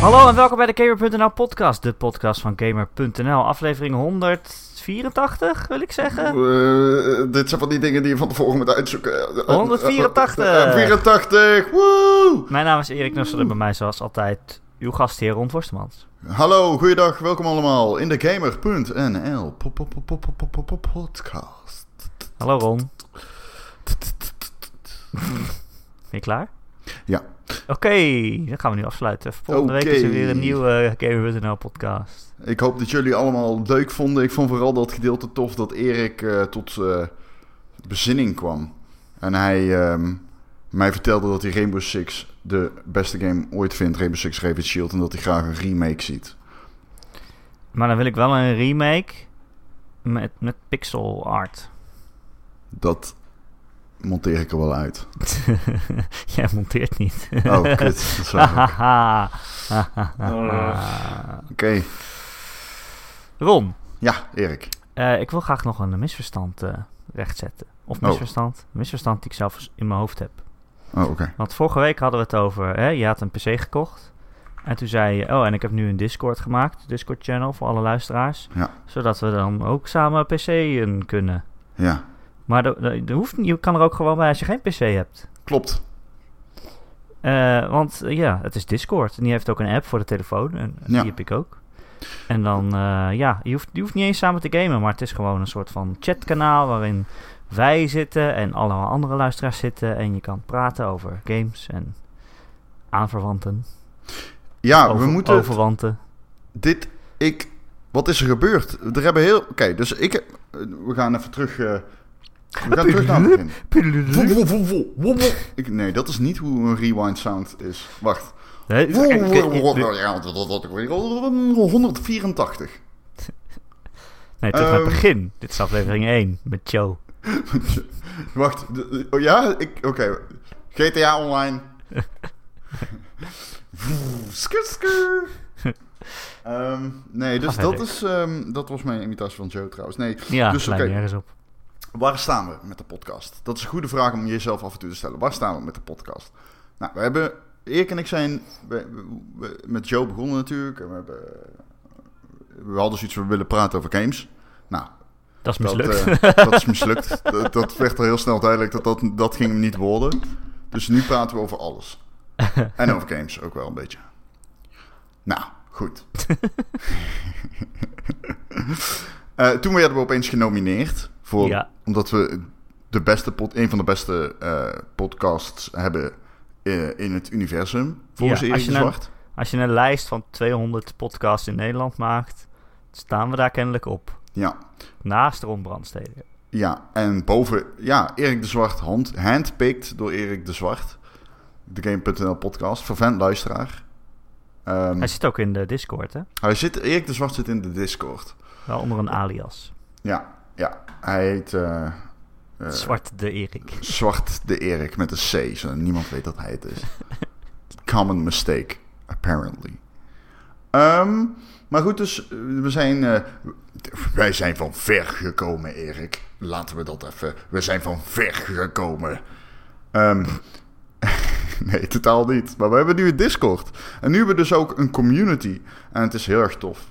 Hallo en welkom bij de Gamer.nl podcast, de podcast van Gamer.nl, aflevering 184 wil ik zeggen. Eh, dit zijn van die dingen die je van tevoren moet uitzoeken. 184! 184. 84! Mijn naam is Erik Nussel en bij mij zoals altijd uw gastheer Ron Vorstemans. Hallo, goeiedag, welkom allemaal in de Gamer.nl podcast. Hallo Ron. Ben je klaar? Ja. Oké, dan gaan we nu afsluiten. Volgende week is er weer een nieuwe Gamer.nl podcast. Ik hoop dat jullie allemaal leuk vonden. Ik vond vooral dat gedeelte tof dat Erik eh, tot eh, bezinning kwam. En hij ehm, mij vertelde dat hij Rainbow Six de beste game ooit vindt, Rainbow Six Raven Shield, en dat hij graag een remake ziet. Maar dan wil ik wel een remake met, met pixel art. Dat monteer ik er wel uit. Jij monteert niet. Oh, kut. Hahaha. Oké. Ron, Ja, Erik. eh, ik wil graag nog een misverstand eh, rechtzetten. Of Oh. misverstand. Misverstand die ik zelf in mijn hoofd heb. Oh, oké. Want vorige week hadden we het over, hè, je had een PC gekocht. En toen zei je, oh, en ik heb nu een Discord gemaakt. Discord channel voor alle luisteraars. Ja. Zodat we dan ook samen PC'en kunnen. Ja, Maar hoeft niet, je kan er ook gewoon bij als je geen PC hebt. klopt. Eh, want eh, ja, het is Discord. En die heeft ook een app voor de telefoon. En Ja. die heb ik ook. En dan, eh, ja, je hoeft, je hoeft niet eens samen te gamen. Maar het is gewoon een soort van chatkanaal waarin wij zitten en alle andere luisteraars zitten. En je kan praten over games en aanverwanten. Ja, over, we moeten... het- Overwanten. Dit, ik... Wat is er gebeurd? Er hebben heel... Oké, dus ik... We gaan even terug... we gaan terug naar het begin. Ik, nee, dat is niet hoe een rewind sound is. Wacht. Nee, 184. nee, terug naar het Ehm. begin. Dit is aflevering 1 met Joe. Wacht. oh ja? Ik- Oké. GTA Online. Skur. Ehm, nee, dus dat, is, ehm, dat was mijn imitatie van Joe trouwens. Nee, Ja, dus oké. nergens op. Waar staan we met de podcast? Dat is een goede vraag om jezelf af en toe te stellen. Waar staan we met de podcast? Nou, we hebben... Erik en ik zijn we- we- we- met Joe begonnen natuurlijk. En we, hebben, we hadden zoiets we willen praten over games. Nou, Dat is dat, mislukt. eh, dat is mislukt. dat, dat werd al heel snel duidelijk dat dat, dat ging hem niet worden. Dus nu praten we over alles. En over games ook wel een beetje. Nou, goed. Eh, toen werden we opeens genomineerd. Voor, Ja. Omdat we de beste pod, een van de beste eh, podcasts hebben eh, in het universum. Volgens Ja, Erik als nou- Zwart. Als je een lijst van 200 podcasts in Nederland maakt, staan we daar kennelijk op. Ja. Naast Ron Brandstede. Ja, en boven, ja, Erik de Zwart, hand, handpicked door Erik de Zwart. De Game.nl podcast, vervent luisteraar. Ehm, Hij zit ook in de Discord, hè? hij zit, Erik de Zwart zit in de Discord. Wel onder een alias. Ja, ja. Hij heet eh, Zwart de Erik. Zwart de Erik met een C, zodat niemand weet dat hij het is. Common mistake, apparently. Ehm, maar goed, dus eh, we zijn, wij zijn van ver gekomen, Erik. Laten we dat even. We zijn van ver gekomen. Ehm, nee, totaal niet. Maar we hebben nu een Discord. En nu hebben we dus ook een community. En het is heel erg tof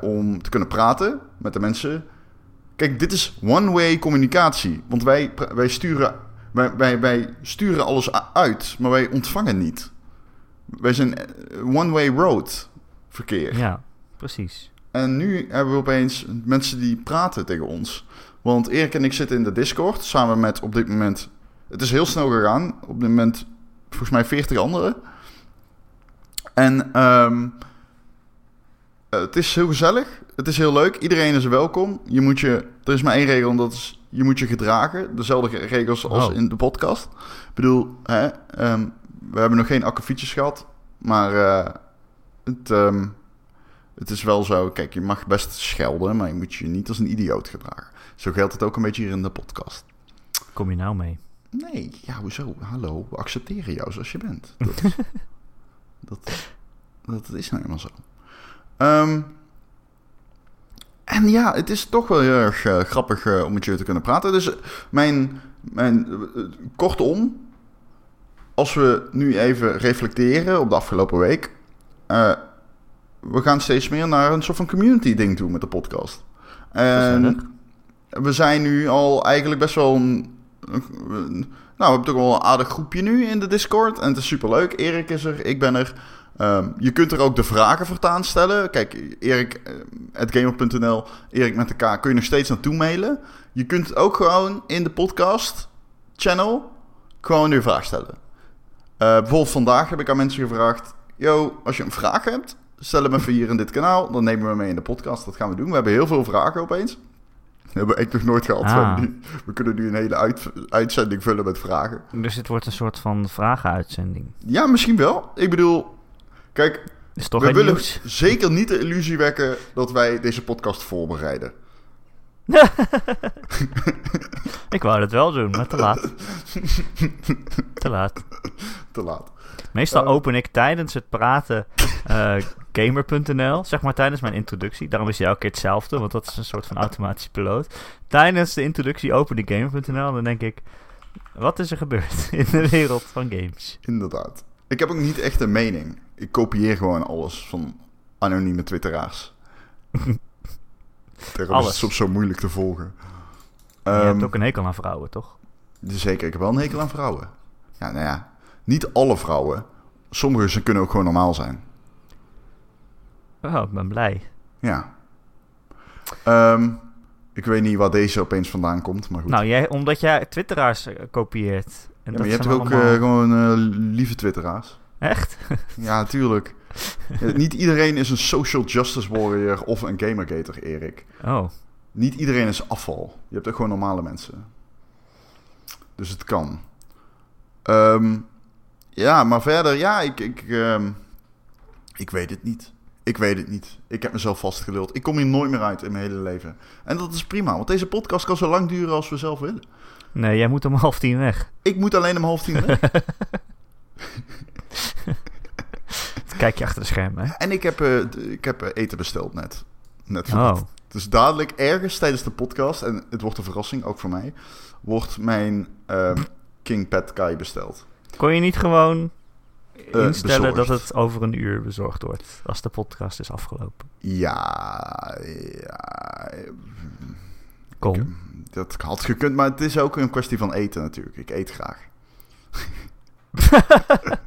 om te kunnen praten met de mensen. Kijk, dit is one-way communicatie. Want wij, wij, sturen, wij, wij, wij sturen alles uit, maar wij ontvangen niet. Wij zijn eh, one-way road verkeer. Ja, precies. En nu hebben we opeens mensen die praten tegen ons. Want Erik en ik zitten in de Discord samen met op dit moment. Het is heel snel gegaan. Op dit moment volgens mij 40 anderen. En ehm, eh, het is heel gezellig. Het is heel leuk. Iedereen is welkom. Je moet je, er is maar één regel en dat is je moet je gedragen. Dezelfde regels als Oh. in de podcast. Ik bedoel, hè, ehm, we hebben nog geen akkefietjes gehad. Maar eh, het, ehm, het is wel zo, kijk, je mag best schelden, maar je moet je niet als een idioot gedragen. Zo geldt het ook een beetje hier in de podcast. Kom je nou mee? Nee, ja, hoezo? Hallo, we accepteren jou zoals je bent. Dat, dat, dat is nou eenmaal zo. Ehm, en ja, het is toch wel heel erg eh, grappig eh, om met je te kunnen praten. Dus eh, mijn, mijn kortom, als we nu even reflecteren op de afgelopen week. we gaan steeds meer naar een soort van community ding toe met de podcast. En we zijn nu al eigenlijk best wel een, een- nou, we hebben toch wel een aardig groepje nu in de Discord. En het is superleuk. Erik is er, ik ben er. Ehm, je kunt er ook de vragen voortaan stellen. Kijk, Erik, eh, gamer.nl, Erik met de K, kun je nog steeds naartoe mailen. Je kunt ook gewoon in de podcast channel gewoon je vraag stellen. Eh, bijvoorbeeld vandaag heb ik aan mensen gevraagd... Yo, als je een vraag hebt, stel hem even hier in dit kanaal. Dan nemen we hem mee in de podcast. Dat gaan we doen. We hebben heel veel vragen opeens. Dat hebben we echt nog nooit gehad. We, Ah. we kunnen nu een hele uit- uitzending vullen met vragen. Dus het wordt een soort van vragenuitzending. Ja, misschien wel. Ik bedoel, kijk, Is toch we willen nieuws? zeker niet de illusie wekken dat wij deze podcast voorbereiden. Ik wou dat wel doen, maar te laat. te laat. Te laat. Meestal Eh. open ik tijdens het praten eh, gamer.nl, zeg maar tijdens mijn introductie. Daarom is hij elke keer hetzelfde, want dat is een soort van automatische piloot. Tijdens de introductie open ik gamer.nl en dan denk ik, wat is er gebeurd in de wereld van games? Inderdaad. Ik heb ook niet echt een mening. Ik kopieer gewoon alles van anonieme twitteraars. Daarom is het soms zo moeilijk te volgen. je Ehm, hebt ook een hekel aan vrouwen, toch? Zeker, ik heb wel een hekel aan vrouwen. Ja, nou ja, niet alle vrouwen. Sommige ze kunnen ook gewoon normaal zijn. Oh, ik ben blij. Ja. Ehm, ik weet niet waar deze opeens vandaan komt, maar goed. Nou, jij, omdat jij twitteraars eh, kopieert. En ja, maar je hebt ook allemaal- eh, gewoon eh, lieve twitteraars. Echt? Ja, natuurlijk. Ja, niet iedereen is een social justice warrior of een gamergator, Erik. Oh, Niet iedereen is afval. Je hebt ook gewoon normale mensen. Dus het kan. Ehm, ja, maar verder, ja, ik, ik, ehm, ik weet het niet. Ik weet het niet. Ik heb mezelf vastgeluld. Ik kom hier nooit meer uit in mijn hele leven. En dat is prima, want deze podcast kan zo lang duren als we zelf willen. Nee, jij moet om half tien weg. Ik moet alleen om half tien weg. Kijk je achter de schermen, hè? En ik heb, eh, ik heb eh, eten besteld net. Net voor Oh, Dus dadelijk ergens tijdens de podcast, en het wordt een verrassing, ook voor mij, wordt mijn ehm, King Pet Kai besteld. kon je niet gewoon Eh, instellen dat het over een uur bezorgd wordt als de podcast is afgelopen? Ja, ja, Kom. Dat had gekund, maar het is ook een kwestie van eten natuurlijk. Ik eet graag.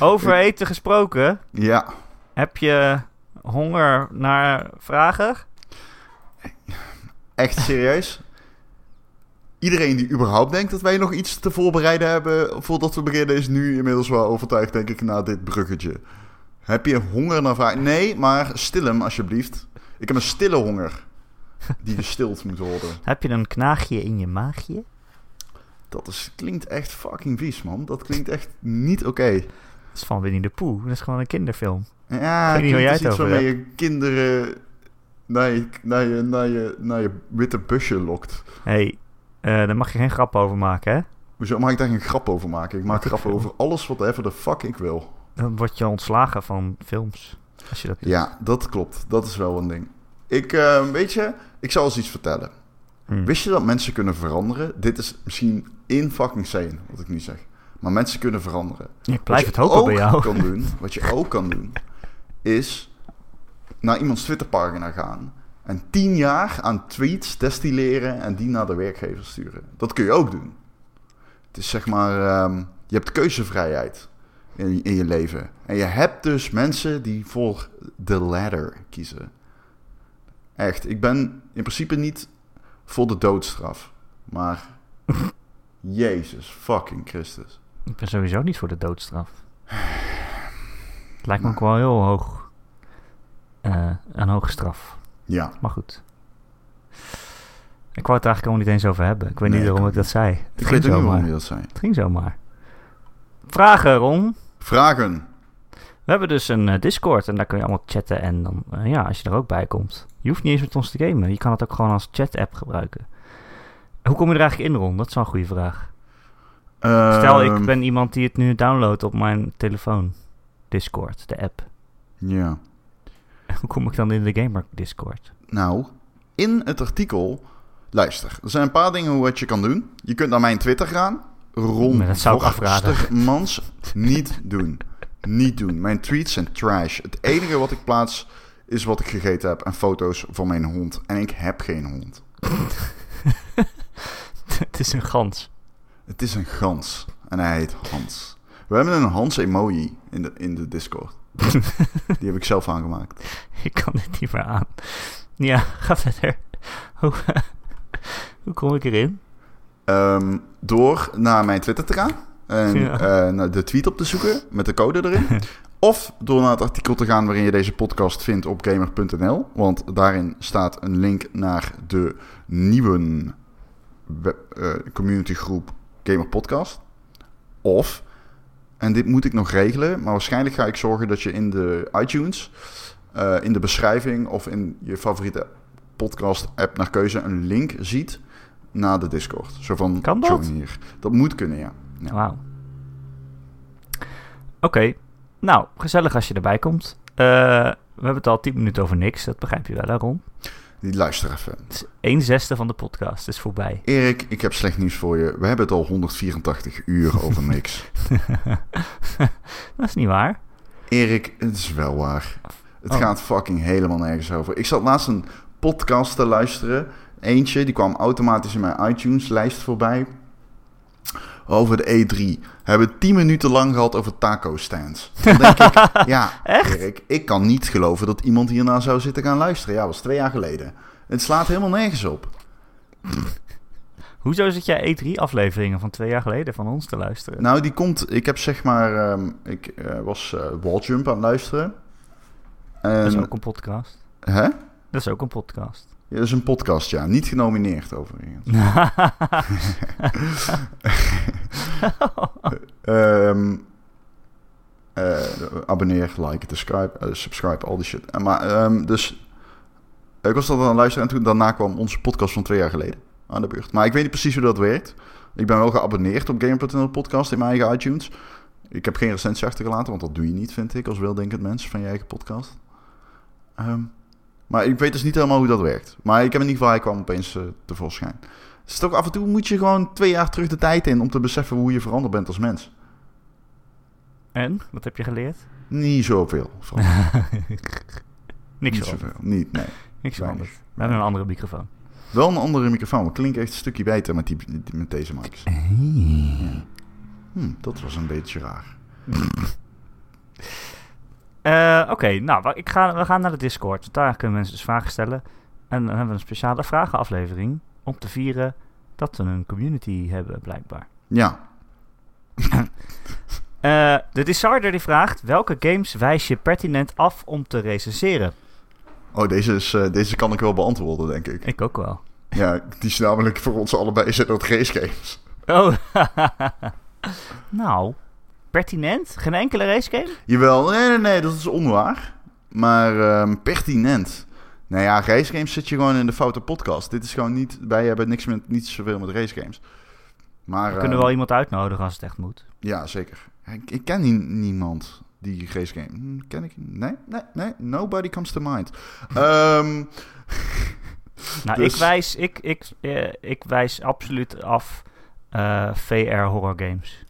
Over eten gesproken, Ja, heb je honger naar vragen? echt serieus. Iedereen die überhaupt denkt dat wij nog iets te voorbereiden hebben voordat we beginnen, is nu inmiddels wel overtuigd, denk ik, na dit bruggetje. Heb je honger naar vragen? Nee, maar stil hem alsjeblieft. Ik heb een stille honger die gestild moet worden. Heb je een knaagje in je maagje? Dat is, klinkt echt fucking vies, man. Dat klinkt echt niet oké. Dat is van Winnie de Pooh. Dat is gewoon een kinderfilm. Ja, Ik weet niet jij het over waarmee je kinderen naar je, naar, je, naar, je, naar je witte busje lokt. Hé, hey, eh, daar mag je geen grap over maken, hè? Hoezo mag ik daar geen grap over maken? Ik maak ik grappen over alles wat even de fuck ik wil. Dan word je ontslagen van films. Als je dat doet. Ja, dat klopt. Dat is wel een ding. Ik, eh, weet je, ik zal eens iets vertellen. Hm. Wist je dat mensen kunnen veranderen? Dit is misschien in fucking sane, wat ik nu zeg. Maar mensen kunnen veranderen. Ik blijf het hopen bij jou. Kan doen, wat je ook kan doen, is naar iemands Twitterpagina gaan. En tien jaar aan tweets destilleren en die naar de werkgever sturen. Dat kun je ook doen. Het is zeg maar, ehm, je hebt keuzevrijheid in, in je leven. En je hebt dus mensen die voor de ladder kiezen. Echt, ik ben in principe niet voor de doodstraf. Maar, Jezus fucking Christus. Ik ben sowieso niet voor de doodstraf. Het lijkt me Nou. ook wel heel hoog. eh, een hoge straf. Ja, Maar goed. Ik wou het eigenlijk helemaal niet eens over hebben. Ik weet Nee, niet waarom ik dat zei. Het ik ging weet ook niet waarom je dat zei. Het ging zomaar. Vragen, Ron. Vragen. We hebben dus een eh, Discord en daar kun je allemaal chatten. En dan, eh, ja, als je er ook bij komt. Je hoeft niet eens met ons te gamen. Je kan het ook gewoon als chat-app gebruiken. Hoe kom je er eigenlijk in, Ron? Dat is wel een goede vraag. Stel, ik Ehm, ben iemand die het nu downloadt op mijn telefoon. Discord, de app. Ja. Hoe kom ik dan in de Gamer Discord? Nou, in het artikel... Luister, er zijn een paar dingen wat je kan doen. Je kunt naar mijn Twitter gaan. Ron Maar dat zou ik afraden. Mans niet doen. Niet doen. Mijn tweets zijn trash. Het enige wat ik plaats is wat ik gegeten heb en foto's van mijn hond. En ik heb geen hond. het is een gans. Het is een gans. En hij heet Hans. We hebben een Hans-emoji in de, in de Discord. Die heb ik zelf aangemaakt. Ik kan dit niet meer aan. Ja, ga verder. Hoe, hoe kom ik erin? Ehm, door naar mijn Twitter te gaan. En Ja. eh, naar de tweet op te zoeken met de code erin. Of door naar het artikel te gaan waarin je deze podcast vindt op gamer.nl. Want daarin staat een link naar de nieuwe web- eh, communitygroep Gamer Podcast. Of, en dit moet ik nog regelen, maar waarschijnlijk ga ik zorgen dat je in de iTunes, eh, in de beschrijving of in je favoriete podcast app naar keuze een link ziet naar de Discord. Zo van, Kan dat? hier. Dat moet kunnen, ja. Ja. Wauw. Oké. Nou, gezellig als je erbij komt. Eh, we hebben het al 10 minuten over niks. Dat begrijp je wel, Ron? Die luister even. Het is 1 zesde van de podcast. Het is voorbij. Erik, ik heb slecht nieuws voor je. We hebben het al 184 uur over niks. dat is niet waar. Erik, het is wel waar. Het Oh. gaat fucking helemaal nergens over. Ik zat laatst een podcast te luisteren. Eentje, die kwam automatisch in mijn iTunes-lijst voorbij. Over de E3. Hebben 10 minuten lang gehad over taco stands. Dan denk ik, ja, Echt? Erik, ik kan niet geloven dat iemand hiernaar zou zitten gaan luisteren. Ja, dat was twee jaar geleden. Het slaat helemaal nergens op. Hoezo zit jij E3-afleveringen van twee jaar geleden van ons te luisteren? Nou, die komt. Ik heb zeg maar. ehm, ik eh, was eh Walljump aan het luisteren. En, dat is ook een podcast. Hè? Dat is ook een podcast. Ja, dat is een podcast, ja. Niet genomineerd overigens. Ehm eh, abonneer, like, subscribe, eh, subscribe, al die shit. En maar, ehm, dus. Ik was dat aan het luisteren en toen daarna kwam onze podcast van twee jaar geleden aan de beurt. Maar ik weet niet precies hoe dat werkt. Ik ben wel geabonneerd op Gamer.nl podcast in mijn eigen iTunes. Ik heb geen recensie achtergelaten, want dat doe je niet, vind ik, als weldenkend mens van je eigen podcast. Ehm, maar ik weet dus niet helemaal hoe dat werkt. Maar ik heb in ieder geval, hij kwam opeens eh, tevoorschijn. Dus toch af en toe moet je gewoon twee jaar terug de tijd in om te beseffen hoe je veranderd bent als mens. en? Wat heb je geleerd? Niet zoveel. Niks niet zoveel. Niet, nee. Niks. We hebben een andere microfoon. Wel een andere microfoon. maar klinkt echt een stukje beter met, die, met deze mics. Hm, dat was een beetje raar. Eh, Oké, nou, ik ga, we gaan naar de Discord. Daar kunnen mensen dus vragen stellen. En dan hebben we een speciale vragenaflevering om te vieren dat we een community hebben, blijkbaar. Ja, Eh, de Disarder die vraagt, welke games wijs je pertinent af om te recenseren? oh, deze, is, eh, deze kan ik wel beantwoorden, denk ik. Ik ook wel. Ja, die is namelijk voor ons allebei zijn dat race games. Oh, nou, pertinent? Geen enkele racegame? Jawel, nee, nee, nee, dat is onwaar. Maar ehm, pertinent. Nou ja, race games zit je gewoon in de foute podcast. Dit is gewoon niet, wij hebben niks met, niet zoveel met race games. Maar, We kunnen ehm, wel iemand uitnodigen als het echt moet. Ja, zeker. Ik, ik ken nie- niemand die race game. Hm, Ken ik? Nee, nee, nee. Nobody comes to mind. Ehm, Nou, Dus- ik, wijs, ik, ik, eh, ik wijs absoluut af eh, VR horror games.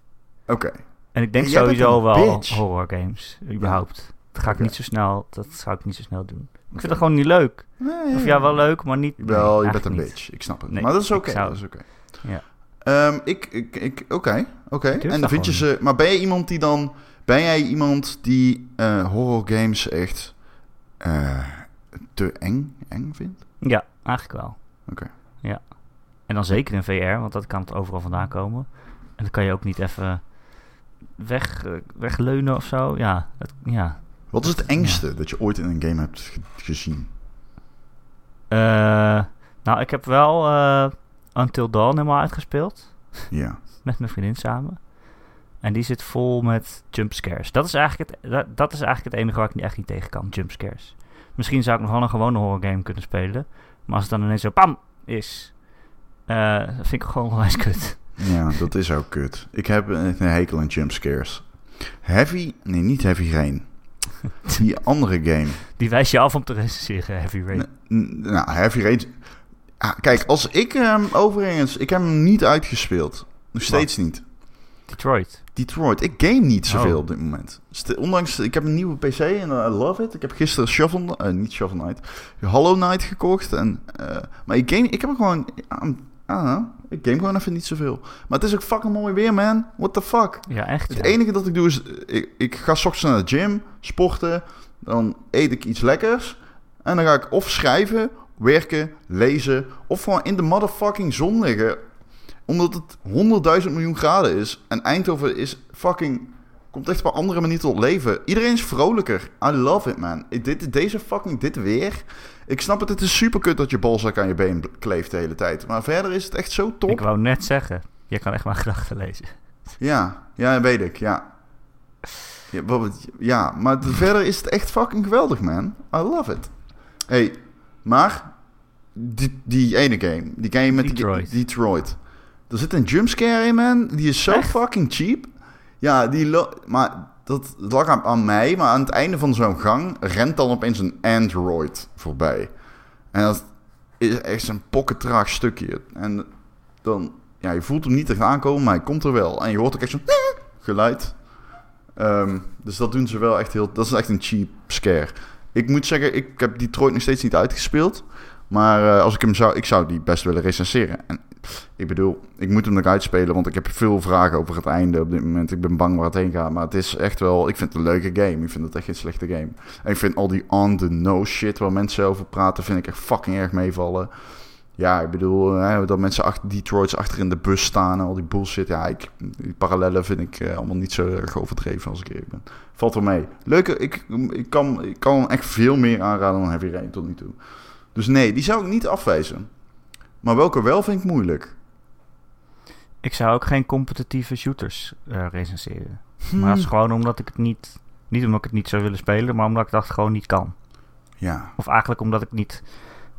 Oké. En ik denk Jij sowieso wel bitch. horror games, überhaupt. Dat ga ik niet zo snel, dat zou ik niet zo snel doen. Ik vind het gewoon niet leuk. Nee, Of ja, wel leuk, maar niet... Wel, nee, je bent een niet. bitch. Ik snap het. Nee, maar dat is oké. Dat is oké. Ja. Ehm, ik, ik, ik, oké, oké. En dat vind je ze... Maar ben je iemand die dan... Ben jij iemand die eh, horror games echt eh, te eng, eng vindt? Ja, eigenlijk wel. Oké. Ja. En dan zeker in VR, want dat kan het overal vandaan komen. En dan kan je ook niet even weg, eh, wegleunen of zo. Ja, het, ja. Wat is het engste dat je ooit in een game hebt ge- gezien? Eh, nou, ik heb wel eh, Until Dawn helemaal uitgespeeld. Ja. Met mijn vriendin samen. En die zit vol met jumpscares. Dat is eigenlijk het, dat, dat is eigenlijk het enige waar ik niet echt niet tegen kan. Jumpscares. Misschien zou ik nog wel een gewone horror game kunnen spelen. Maar als het dan ineens zo pam is. vind ik gewoon onwijs kut. Ja, dat is ook kut. Ik heb een hekel aan jumpscares. Heavy... Nee, niet Heavy Rain. Die andere game. Die wijs je af om te recenseren, Heavy Rain. N- Nou, Heavy Rain... Ah, kijk, als ik hem overigens... Ik heb hem niet uitgespeeld. Nog steeds niet. Detroit. Detroit. Ik game niet zoveel Oh. op dit moment. Ondanks, ik heb een nieuwe PC en I love it. Ik heb gisteren Shovel, eh, niet Shovel Knight, Hollow Knight gekocht. En, eh, maar ik game, ik heb gewoon, Know, ik game gewoon even niet zoveel. Maar het is ook fucking mooi weer, man. What the fuck? Ja, echt. Het ja. enige dat ik doe is, ik, ik ga 's ochtends naar de gym, sporten, dan eet ik iets lekkers. En dan ga ik of schrijven, werken, lezen, of gewoon in de motherfucking zon liggen. Omdat het 100.000 miljoen graden is. En Eindhoven is fucking, komt echt op een andere manier tot leven. Iedereen is vrolijker. I love it, man. Dit, deze fucking, dit weer. Ik snap het, het is super kut dat je balzak aan je been kleeft de hele tijd. Maar verder is het echt zo top. Ik wou net zeggen, je kan echt maar gedachten lezen. Ja, ja, weet ik, ja. Ja, ja maar de- verder is het echt fucking geweldig, man. I love it. hey, maar die, die ene game, die game met Detroit. Die, Detroit. Er zit een jumpscare in, man. Die is zo Echt? fucking cheap. Ja, die maar dat lag aan, aan mij, maar aan het einde van zo'n gang rent dan opeens een android voorbij. En dat is echt een pokkentraag stukje. En dan, ja, je voelt hem niet echt aankomen, maar hij komt er wel. En je hoort ook echt zo'n geluid. Ehm, dus dat doen ze wel echt heel... Dat is echt een cheap scare. Ik moet zeggen, ik heb Detroit nog steeds niet uitgespeeld. Maar eh, als ik hem zou... Ik zou die best willen recenseren. En ik bedoel, ik moet hem nog uitspelen, want ik heb veel vragen over het einde op dit moment. Ik ben bang waar het heen gaat. Maar het is echt wel... Ik vind het een leuke game. Ik vind het echt geen slechte game. En ik vind al die on-the-nose shit waar mensen over praten... vind ik echt fucking erg meevallen. Ja, ik bedoel, hè, dat mensen achter Detroits achter in de bus staan en al die bullshit. Ja, ik, die parallellen vind ik eh, allemaal niet zo erg overdreven als ik eerlijk ben. Valt wel mee. Leuke, ik, ik, kan, ik kan echt veel meer aanraden dan Heavy Rain tot nu toe. Dus nee, die zou ik niet afwijzen. Maar welke wel vind ik moeilijk. Ik zou ook geen competitieve shooters eh, recenseren. Hmm. Maar dat is gewoon omdat ik het niet... Niet omdat ik het niet zou willen spelen, maar omdat ik dat gewoon niet kan. Ja, Of eigenlijk omdat ik niet...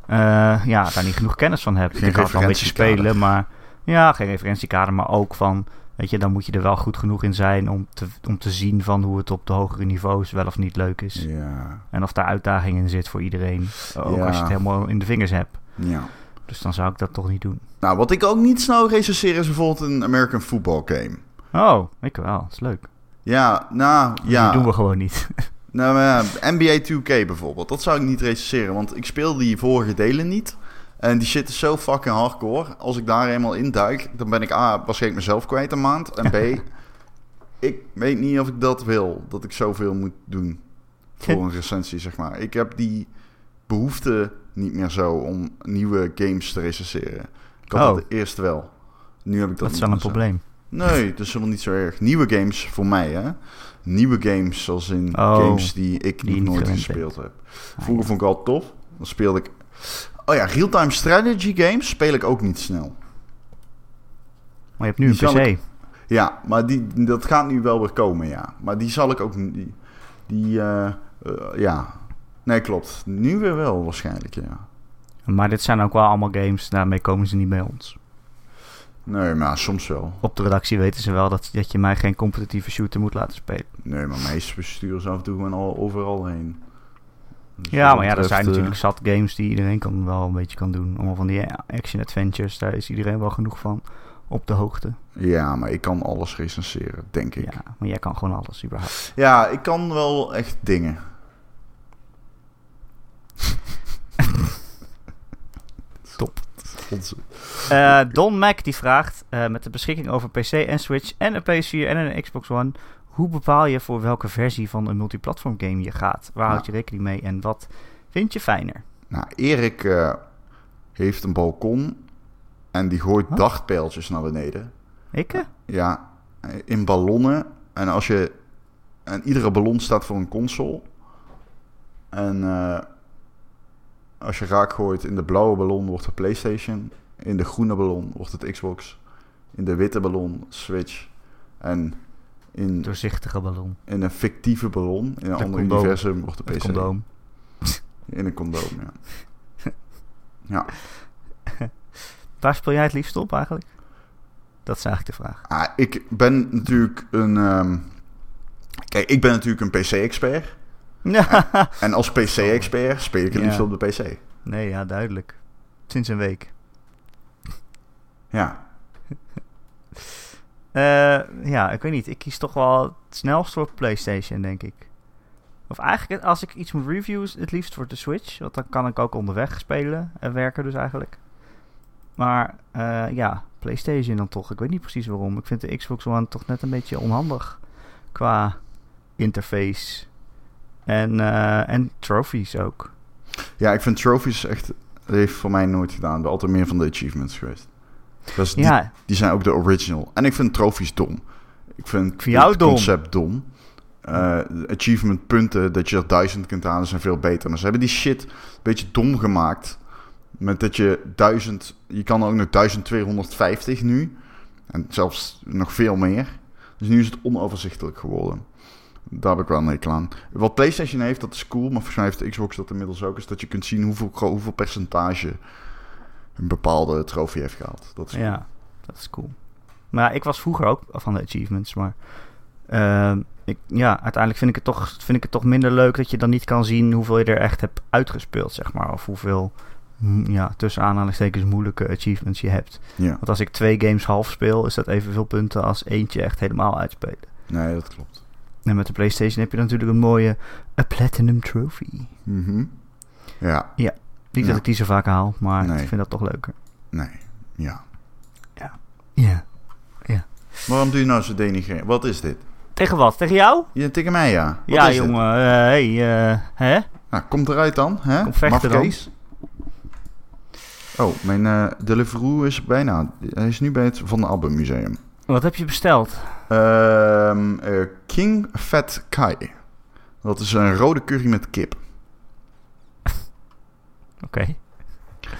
eh, ja, daar niet genoeg kennis van heb. Geen ik kan het wel een beetje spelen, maar... Ja, geen referentiekader, maar ook van... Weet je, dan moet je er wel goed genoeg in zijn om te, om te zien van hoe het op de hogere niveaus wel of niet leuk is. ja, En of daar uitdaging in zit voor iedereen. Ook Ja. als je het helemaal in de vingers hebt. ja. Dus dan zou ik dat toch niet doen. Nou, wat ik ook niet snel recenseer is bijvoorbeeld een American football game. Oh, ik wel. Dat is leuk. Ja, nou, ja. Die doen we gewoon niet. Nou, maar ja, NBA 2K bijvoorbeeld. Dat zou ik niet recenseren, want ik speel die vorige delen niet. En die shit is zo fucking hardcore. Als ik daar eenmaal in duik, dan ben ik A, waarschijnlijk mezelf kwijt een maand. En B, ik weet niet of ik dat wil. Dat ik zoveel moet doen voor een recensie, zeg maar. Ik heb die behoefte niet meer zo om nieuwe games te recenseren. Ik had Oh. dat eerst wel. Nu heb ik dat, Dat is wel een zo. probleem. Nee, dat is helemaal niet zo erg. Nieuwe games voor mij, hè? Nieuwe games, zoals in Oh, games die ik die nog niet nooit gespeeld heb. Vroeger vond ik al tof. Dan speelde ik. Oh ja, real-time strategy games speel ik ook niet snel. Maar je hebt nu een Die PC. ik- Ja, maar die, dat gaat nu wel weer komen, ja. Maar die zal ik ook. niet- Die, die eh, eh, ja. Nee, klopt. Nu weer wel, waarschijnlijk, ja. Maar dit zijn ook wel allemaal games, daarmee komen ze niet bij ons. Nee, maar soms wel. Op de redactie weten ze wel dat, dat je mij geen competitieve shooter moet laten spelen. Nee, maar meestal besturen ze af en toe gewoon al overal heen. Dus Ja, maar ja, er zijn eh, natuurlijk zat games die iedereen kan wel een beetje kan doen. Allemaal van die action-adventures, daar is iedereen wel genoeg van op de hoogte. Ja, maar ik kan alles recenseren, denk ik. Ja, maar jij kan gewoon alles überhaupt. Ja, ik kan wel echt dingen. Top. Eh, Don Mac die vraagt, eh, met de beschikking over PC en Switch en een PS4 en een Xbox One, hoe bepaal je voor welke versie van een multiplatform game je gaat? Waar houd je rekening mee en wat vind je fijner? Nou, Erik eh, heeft een balkon en die gooit Wat? dagpijltjes naar beneden. Ik? Ja, in ballonnen. En als je... En iedere ballon staat voor een console. En als je raak gooit in de blauwe ballon wordt het PlayStation. In de groene ballon wordt het Xbox. In de witte ballon Switch. En in, Doorzichtige ballon. in een fictieve ballon, in een De ander condoom. universum, wordt de PC. condoom. In een condoom, ja. ja. Waar speel jij het liefst op eigenlijk? Dat is eigenlijk de vraag. Ah, ik ben natuurlijk een... ehm, Kijk, ik ben natuurlijk een PC-expert. En als PC-expert speel ik het Ja. liefst op de PC. nee, ja, duidelijk. Sinds een week. Ja. Eh, ja, ik weet niet. Ik kies toch wel het snelst voor PlayStation, denk ik. Of eigenlijk, als ik iets moet reviewen, het liefst voor de Switch. Want dan kan ik ook onderweg spelen en werken dus eigenlijk. Maar eh, ja, PlayStation dan toch. Ik weet niet precies waarom. Ik vind de Xbox One toch net een beetje onhandig qua interface. En, eh, en trophies ook. Ja, ik vind trophies echt... Dat heeft voor mij nooit gedaan. Altijd meer van de achievements geweest. Dus die, Ja, die zijn ook de original. En ik vind trophies dom. Ik vind vind jou het dom. concept dom. Eh, achievement punten, dat je er duizend kunt halen, zijn veel beter. Maar ze hebben die shit een beetje dom gemaakt. Met dat je duizend... Je kan ook nog 1250 nu. En zelfs nog veel meer. Dus nu is het onoverzichtelijk geworden. Daar heb ik wel een hekel aan. Wat PlayStation heeft, dat is cool. Maar volgens mij heeft de Xbox dat inmiddels ook. Is dat je kunt zien hoeveel, hoeveel percentage een bepaalde trofee heeft gehaald. Dat is cool. Ja, dat is cool. Maar ja, ik was vroeger ook van de achievements, maar ehm, ik, ja, uiteindelijk vind ik, het toch, vind ik het toch minder leuk dat je dan niet kan zien hoeveel je er echt hebt uitgespeeld, zeg maar. Of hoeveel, mm, ja, tussen aanhalingstekens moeilijke achievements je hebt. Ja. Want als ik twee games half speel, is dat evenveel punten als eentje echt helemaal uitspelen. Nee, dat klopt. En met de PlayStation heb je natuurlijk een mooie A Platinum Trophy. Mhm. Ja, Niet Ja. dat ik die zo vaak haal, maar Nee. ik vind dat toch leuker. nee. Ja. Ja. Waarom doe je nou zo denigreren? Wat is dit? Tegen wat? Tegen jou? Ja, tegen mij, ja. Wat ja, jongen. eh, hey, eh, hè? Nou, komt eruit dan, hè? Kom vechten dan. Mafkees. Oh, mijn eh Deliveroo is bijna... Hij is nu bij het Van de Abbe Museum. Wat heb je besteld? Ehm, eh, King Fat Kai. Dat is een rode curry met kip. Oké.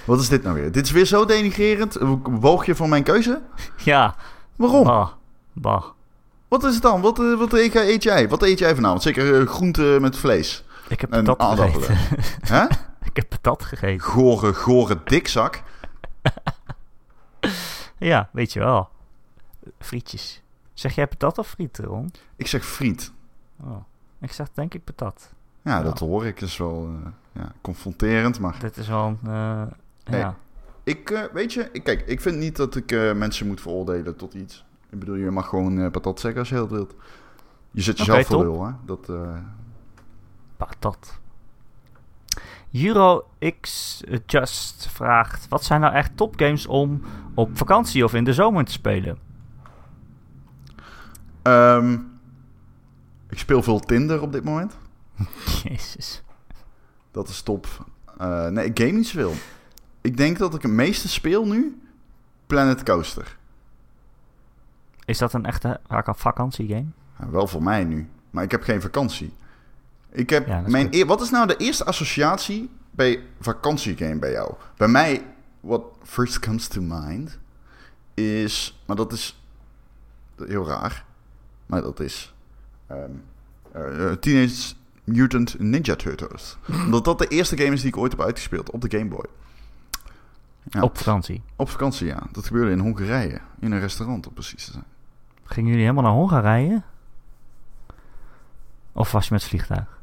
Wat is dit nou weer? Dit is weer zo denigrerend. Woog je van mijn keuze? Ja. Waarom? Bah. Bah. Wat is het dan? Wat, eh, wat eet jij-? Wat eet jij vanavond? Zeker eh, groente met vlees. Ik heb patat gegeten. Hè? ik heb patat gegeten. Gore, gore dikzak. Ja, weet je wel. Frietjes. Zeg jij patat of friet, Ron? Ik zeg friet. Oh. Ik zeg denk ik patat. Ja, dat hoor ik. is wel eh, ja, confronterend, maar... Dit is wel eh, Hey. Ja. Ik, eh, weet je, ik, kijk, ik vind niet dat ik eh, mensen moet veroordelen tot iets. Ik bedoel, je mag gewoon eh, patat zeggen als je heel wilt. Je zet jezelf Oké, voor hè. Dat, eh, Patat. Euro X Just vraagt... Wat zijn nou echt topgames om op vakantie of in de zomer te spelen? Ehm, ik speel veel Tinder op dit moment. Jezus. Dat is top. Eh, nee, ik game niet zoveel. Ik denk dat ik het meeste speel nu Planet Coaster. Is dat een echte vakantiegame? Ja, wel voor mij nu. Maar ik heb geen vakantie. Ik heb Ja, mijn wat is nou de eerste associatie bij vakantiegame bij jou? Bij mij, what first comes to mind, is... Maar dat is heel raar. Maar dat is... ehm, eh, eh, Teenage Mutant Ninja Turtles. Omdat dat de eerste game is die ik ooit heb uitgespeeld op de Game Boy. Ja. Op vakantie. Op vakantie, ja. Dat gebeurde in Hongarije. In een restaurant, om precies te zijn. Gingen jullie helemaal naar Hongarije? Of was je met het vliegtuig?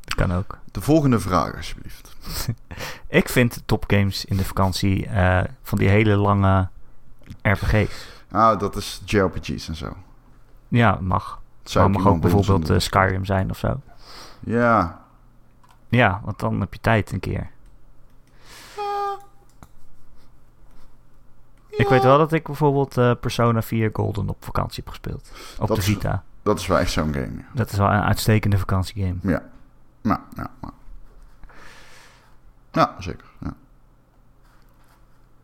Dat kan ook. De volgende vraag, alsjeblieft. Ik vind topgames in de vakantie eh, van die hele lange RPG's. Ah, dat is JRPG's en zo. Ja, mag. Zou Maar mag ook bijvoorbeeld eh, Skyrim zijn of zo. Ja, Ja, want dan heb je tijd een keer. Ik weet wel dat ik bijvoorbeeld eh, Persona 4 Golden op vakantie heb gespeeld. Op Dat de is- Vita. dat is wel echt zo'n game. Dat is wel een uitstekende vakantiegame. Ja. Nou, ja, ja. Ja, zeker. Ja.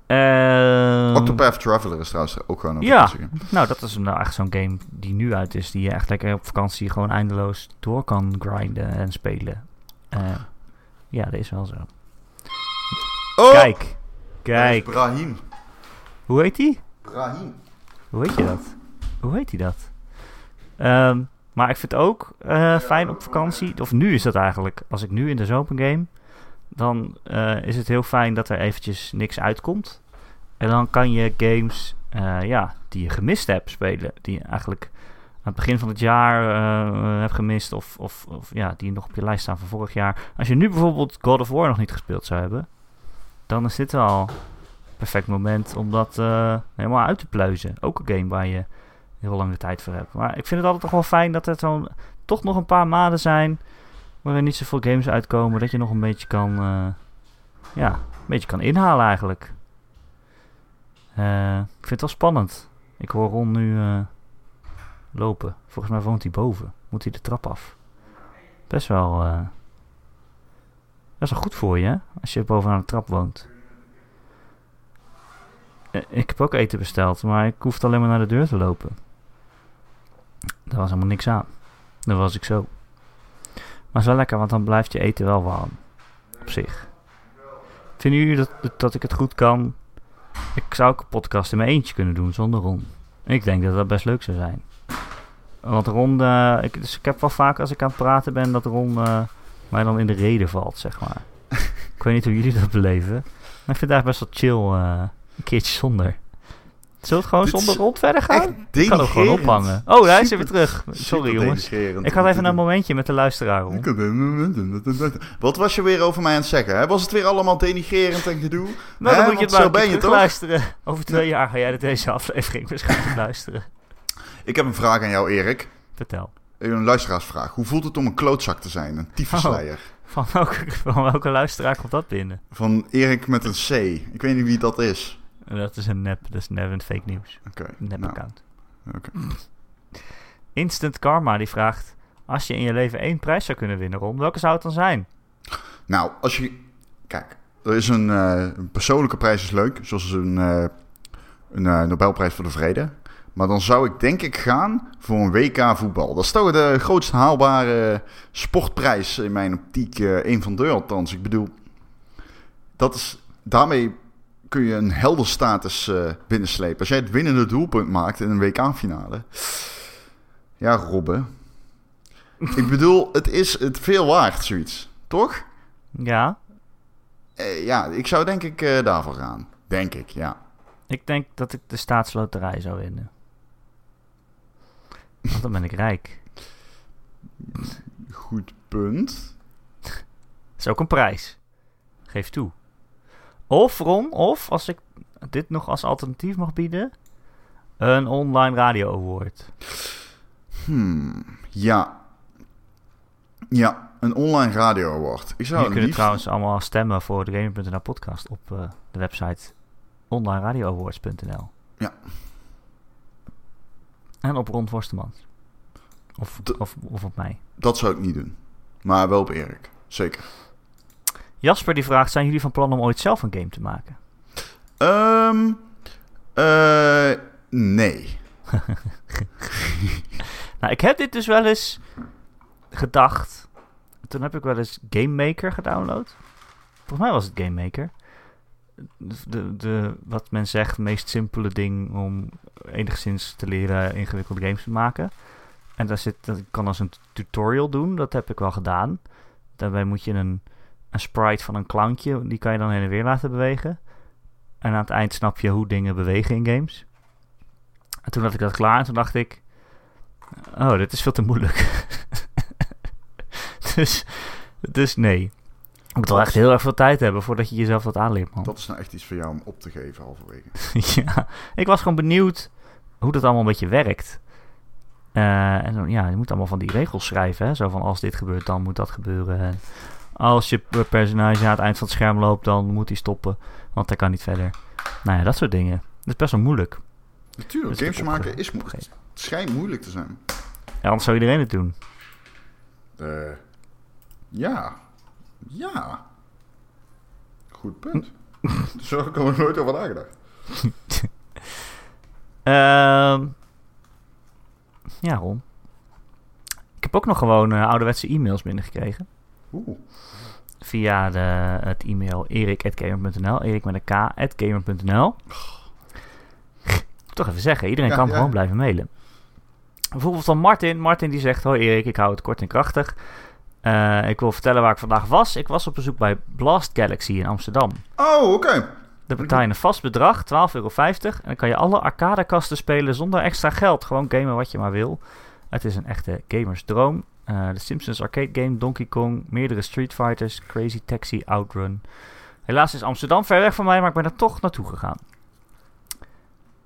Ehm, Octopath Traveler is trouwens ook gewoon een Ja. Nou, dat is nou echt zo'n game die nu uit is. Die je echt lekker op vakantie gewoon eindeloos door kan grinden en spelen. Eh, ja, dat is wel zo. Oh! Kijk, kijk. Brahim. Hoe heet die? Brahim. Hoe weet je dat? Hoe heet hij dat? Ehm, maar ik vind het ook eh, fijn op vakantie. Of nu is dat eigenlijk. Als ik nu in de zomer game. Dan eh, is het heel fijn dat er eventjes niks uitkomt. En dan kan je games eh, ja, die je gemist hebt spelen. Die je eigenlijk aan het begin van het jaar eh, hebt gemist. Of, of, of ja, die nog op je lijst staan van vorig jaar. Als je nu bijvoorbeeld God of War nog niet gespeeld zou hebben. Dan is dit wel perfect moment om dat helemaal uit te pluizen. Ook een game waar je heel lang de tijd voor hebt. Maar ik vind het altijd toch wel fijn dat er zo'n toch nog een paar maanden zijn waarin niet zoveel games uitkomen, dat je nog een beetje kan, eh, ja, een beetje kan inhalen eigenlijk. Eh, ik vind het wel spannend. Ik hoor Ron nu eh, lopen. Volgens mij woont hij boven. Moet hij de trap af. Best wel, best wel goed voor je, hè? Als je bovenaan de trap woont. Ik heb ook eten besteld, maar ik hoefde alleen maar naar de deur te lopen. Daar was helemaal niks aan. Dat was ik zo. Maar het is wel lekker, want dan blijft je eten wel warm. Op zich. Vinden jullie dat, dat, dat ik het goed kan? Ik zou ook een podcast in mijn eentje kunnen doen zonder Ron. Ik denk dat dat best leuk zou zijn. Want Ron, eh, ik, dus ik heb wel vaak als ik aan het praten ben dat Ron eh, mij dan in de reden valt, zeg maar. ik weet niet hoe jullie dat beleven. Maar ik vind het eigenlijk best wel chill eh, een keertje zonder. Zult het gewoon Dit zonder Ron verder gaan? Ik kan ook gewoon ophangen. Oh, daar is hij weer terug. Sorry jongens. Ik had om even een momentje met de luisteraar Ron. Wat was je weer over mij aan het zeggen? Hè? Was het weer allemaal denigrerend en gedoe? Nou, dan Hè, moet je het zo maar ben je toch? luisteren. Over twee jaar ga jij deze aflevering waarschijnlijk luisteren. Ik heb een vraag aan jou, Erik. Vertel. Een luisteraarsvraag. Hoe voelt het om een klootzak te zijn? Een tyfusleier. Van welke, van welke luisteraar komt dat binnen? Van Erik met een C. Ik weet niet wie dat is. Dat is een nep, dat is net een fake nieuws. Oké. Een nep nou, account. oké. Instant Karma die vraagt... Als je in je leven één prijs zou kunnen winnen, Ron, welke zou het dan zijn? Nou, als je... Kijk, er is een, eh, een persoonlijke prijs is leuk. Zoals een, eh, een eh, Nobelprijs voor de Vrede. Maar dan zou ik denk ik gaan voor een WK voetbal. Dat is toch de grootst haalbare sportprijs in mijn optiek. een van de althans. Ik bedoel, dat is, daarmee kun je een heldenstatus eh binnenslepen. Als jij het winnende doelpunt maakt in een WK-finale. Ja, Robbe. ik bedoel, het is het veel waard, zoiets. Toch? Ja, Eh, ja, ik zou denk ik eh, daarvoor gaan. Denk ik, ja. ik denk dat ik de staatsloterij zou winnen. Want dan ben ik rijk. Goed punt. Dat is ook een prijs. Geef toe. Of, Ron, of als ik dit nog als alternatief mag bieden... Een online radio award. Hmm, ja. Ja, een online radio award. Ik zou Jullie het kunnen liefst... trouwens allemaal stemmen voor de Gamer.nl podcast op eh, de website onlineradioawards.nl. Ja. En op Ron Forstemans. Of, of, of op mij. Dat zou ik niet doen. Maar wel op Erik. Zeker. Jasper die vraagt, zijn jullie van plan om ooit zelf een game te maken? Ehm eh, nee. Nou, ik heb dit dus wel eens gedacht. Toen heb ik wel eens Game Maker gedownload. Volgens mij was het Game Maker. De, de, wat men zegt, meest simpele ding om enigszins te leren ingewikkelde games te maken. En daar zit, dat kan als een tutorial doen, dat heb ik wel gedaan. Daarbij moet je een, een sprite van een clowntje, die kan je dan heen en weer laten bewegen. En aan het eind snap je hoe dingen bewegen in games. En toen had ik dat klaar en toen dacht ik... Oh, dit is veel te moeilijk. dus, dus nee. Je moet wel echt heel erg veel tijd hebben voordat je jezelf dat aanleert, man. Dat is nou echt iets voor jou om op te geven halverwege. ja, ik was gewoon benieuwd hoe dat allemaal een beetje werkt. Eh, en dan, ja, je moet allemaal van die regels schrijven. Hè? Zo van als dit gebeurt, dan moet dat gebeuren. Als je personage aan het eind van het scherm loopt, dan moet hij stoppen. Want hij kan niet verder. Nou ja, dat soort dingen. Dat is best wel moeilijk. Natuurlijk, Dus games maken is moeilijk. Het schijnt moeilijk te zijn. Ja, anders zou iedereen het doen. Eh, ja. Ja. Goed punt. Zo heb ik er nooit over nagedacht. Ehm ja, Ron. Ik heb ook nog gewoon eh, ouderwetse e-mails binnengekregen. Oeh. Via de, het e-mail erik.gamer.nl. Erik met een k, at gamer.nl. Toch even zeggen, iedereen Ja, kan ja. gewoon blijven mailen. Bijvoorbeeld van Martin. Martin die zegt, hoi Erik, ik hou het kort en krachtig. Eh, ik wil vertellen waar ik vandaag was. Ik was op bezoek bij Blast Galaxy in Amsterdam. Oh, oké. Dan betaal je een vast bedrag, 12,50 euro. En dan kan je alle arcadekasten spelen zonder extra geld. Gewoon gamen wat je maar wil. Het is een echte gamersdroom. Eh de Simpsons arcade game, Donkey Kong, meerdere Street Fighters, Crazy Taxi, Outrun. Helaas is Amsterdam ver weg van mij, maar ik ben er toch naartoe gegaan.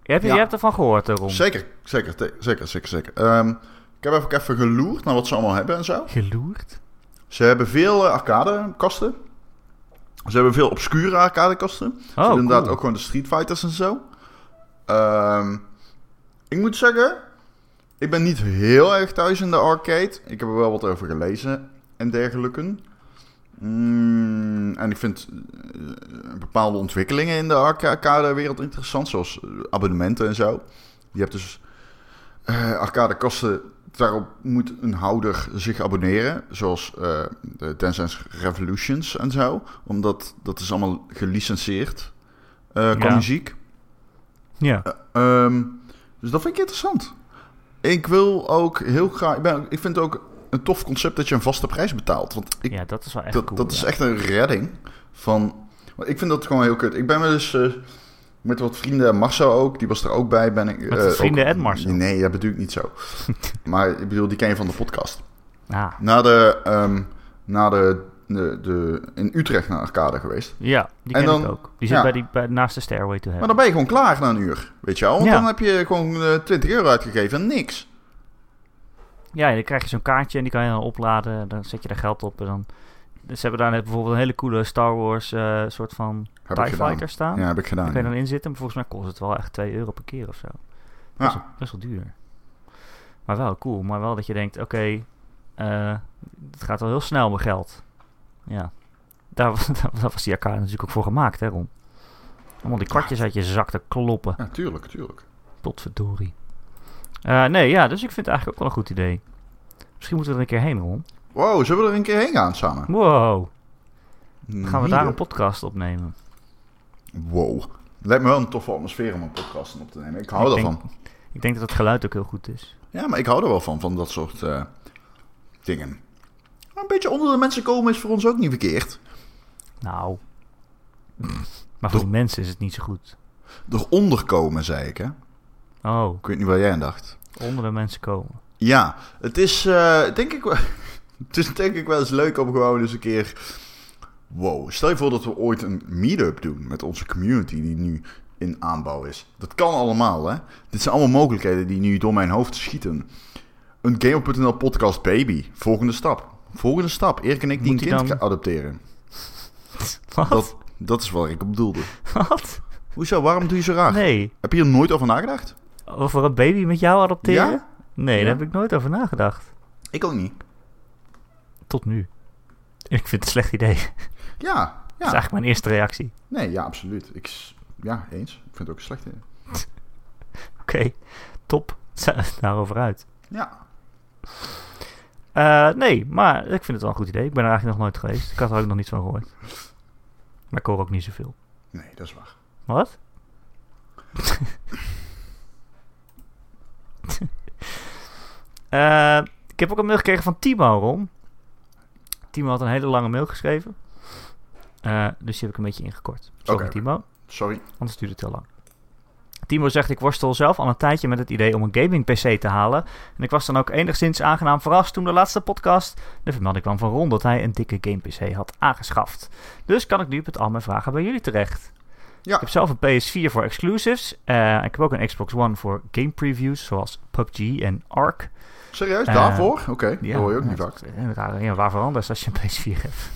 Je hebt, Ja. je hebt ervan gehoord, eh, Ron. Zeker, zeker, zeker, zeker, zeker. Ehm, ik heb even, even geloerd naar wat ze allemaal hebben en zo. Geloerd? Ze hebben veel eh, arcadekasten. Ze hebben veel obscure arcadekasten. Ze Oh, inderdaad ook gewoon de Street Fighters en zo. Ehm, ik moet zeggen, ik ben niet heel erg thuis in de arcade. Ik heb er wel wat over gelezen en dergelijke. Mm, en ik vind eh, bepaalde ontwikkelingen in de arcade-wereld interessant, zoals eh, abonnementen en zo. Je hebt dus eh arcadekasten, daarop moet een houder zich abonneren, zoals eh de Dance Dance Revolutions en zo. Omdat dat is allemaal gelicenseerd eh qua Ja. muziek. Ja. Ehm, dus dat vind ik interessant. Ik wil ook heel graag. Ik, ben, ik vind het ook een tof concept dat je een vaste prijs betaalt. Want ik, ja, dat is wel echt dat, cool. dat is echt een redding. Van, want ik vind dat gewoon heel kut. Ik ben wel eens eh, met wat vrienden, en Marcel ook, die was er ook bij. Ben ik, Met eh, vrienden ook- en Marcel? Nee, dat bedoel ik niet zo. maar ik bedoel, die ken je van de podcast. Ah, Na de, ehm, na de, de, de, in Utrecht naar Arcade geweest. ja, die En ken ik ook. Die zit ja. bij die, bij, naast de Stairway to Maar Heaven. dan ben je gewoon klaar na een uur. Weet je wel? Want Ja. dan heb je gewoon eh, 20 euro uitgegeven en niks. Ja, dan krijg je zo'n kaartje en die kan je dan opladen. Dan zet je er geld op en dan... Ze hebben daar net bijvoorbeeld een hele coole Star Wars eh, soort van Heb TIE. Fighter staan. Ja, heb ik gedaan. Daar kan je dan in zitten. Maar volgens mij kost het wel echt 2 euro per keer of zo. Best, Ja. wel, best wel duur. Maar wel cool. Maar wel dat je denkt, oké, eh, het gaat wel heel snel met geld. Ja. Daar, was- daar was die arcade natuurlijk ook voor gemaakt, hè Ron? Allemaal die kwartjes uit je zak te kloppen. Ja, tuurlijk, tuurlijk. Potverdorie. Eh nee, ja, dus ik vind het eigenlijk ook wel een goed idee. Misschien moeten we er een keer heen, Ron. Wow, zullen we er een keer heen gaan samen? Wow. Dan gaan we daar een podcast opnemen. Wow. Lijkt me wel een toffe atmosfeer om een podcast op te nemen. Ik hou Ik ervan. denk- Ik denk dat het geluid ook heel goed is. Ja, maar ik hou er wel van, van dat soort eh, dingen. Maar een beetje onder de mensen komen is voor ons ook niet verkeerd. Nou. Maar voor die mensen is het niet zo goed. Eronder komen, zei ik, hè. Oh, Ik weet niet waar jij aan dacht. onder de mensen komen. Ja, het is eh, denk ik wel... het is denk ik wel eens leuk om gewoon eens een keer... Wow, stel je voor dat we ooit een meet-up doen met onze community die nu in aanbouw is. Dat kan allemaal, hè. Dit zijn allemaal mogelijkheden die nu door mijn hoofd schieten. Een Gamer.nl podcast baby. Volgende stap. Volgende stap. Erik en ik die Moet een kind dan- adopteren. Wat? Dat, dat is wat ik op bedoelde. Wat? Hoezo? Waarom doe je zo raar? Nee. Heb je er nooit over nagedacht? Over een baby met jou adopteren? Ja? Nee, Ja. daar heb ik nooit over nagedacht. Ik ook niet. Tot nu. Ik vind het een slecht idee. Ja, Dat is ja. eigenlijk mijn eerste reactie. Nee, ja, absoluut. Ik, ja, eens. Ik vind het ook een slecht idee. Oké, top. We het daarover uit. Ja. Eh, nee, maar ik vind het wel een goed idee. Ik ben er eigenlijk nog nooit geweest. Ik had er ook nog niets van gehoord. Maar ik hoor ook niet zoveel. Nee, dat is waar. Wat? Eh, ik heb ook een mail gekregen van Timo, Ron. Timo had een hele lange mail geschreven. Eh, dus die heb ik een beetje ingekort. Sorry. Timo. Sorry. Anders duurt het heel lang. Timo zegt, ik worstel zelf al een tijdje met het idee om een gaming PC te halen. En ik was dan ook enigszins aangenaam verrast toen de laatste podcast de vermelding kwam van Ron dat hij een dikke game PC had aangeschaft. Dus kan ik nu met al mijn vragen bij jullie terecht. Ja. Ik heb zelf een PS4 voor exclusives. Eh, ik heb ook een Xbox One voor game previews zoals PUBG en Ark. Serieus? Eh, Daarvoor? Oké, dat hoor je ook niet vaak. ja, waarvoor anders als je een PS4 hebt?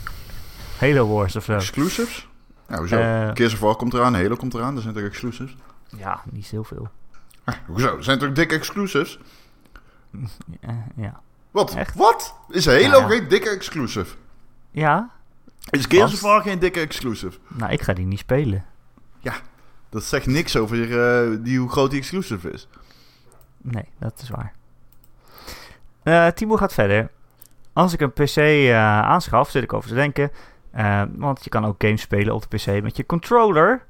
Halo Wars of zo. Exclusives? Hoezo? Eh. Gears of War komt eraan, Halo komt eraan. Dat zijn toch exclusives? Ja, niet heel veel. Ah, hoezo? Dat zijn toch dikke exclusives? Eh, ja. Wat? Echt? Wat? Is Halo Ja, ja. geen dikke exclusive? Ja, Is Gears of War geen dikke exclusive? nou ik ga die niet spelen. Dat zegt niks over eh, die, hoe groot die exclusive is. Nee, dat is waar. Eh Timo gaat verder. Als ik een PC eh, aanschaf, zit ik over te denken. eh, want je kan ook games spelen op de PC met je controller.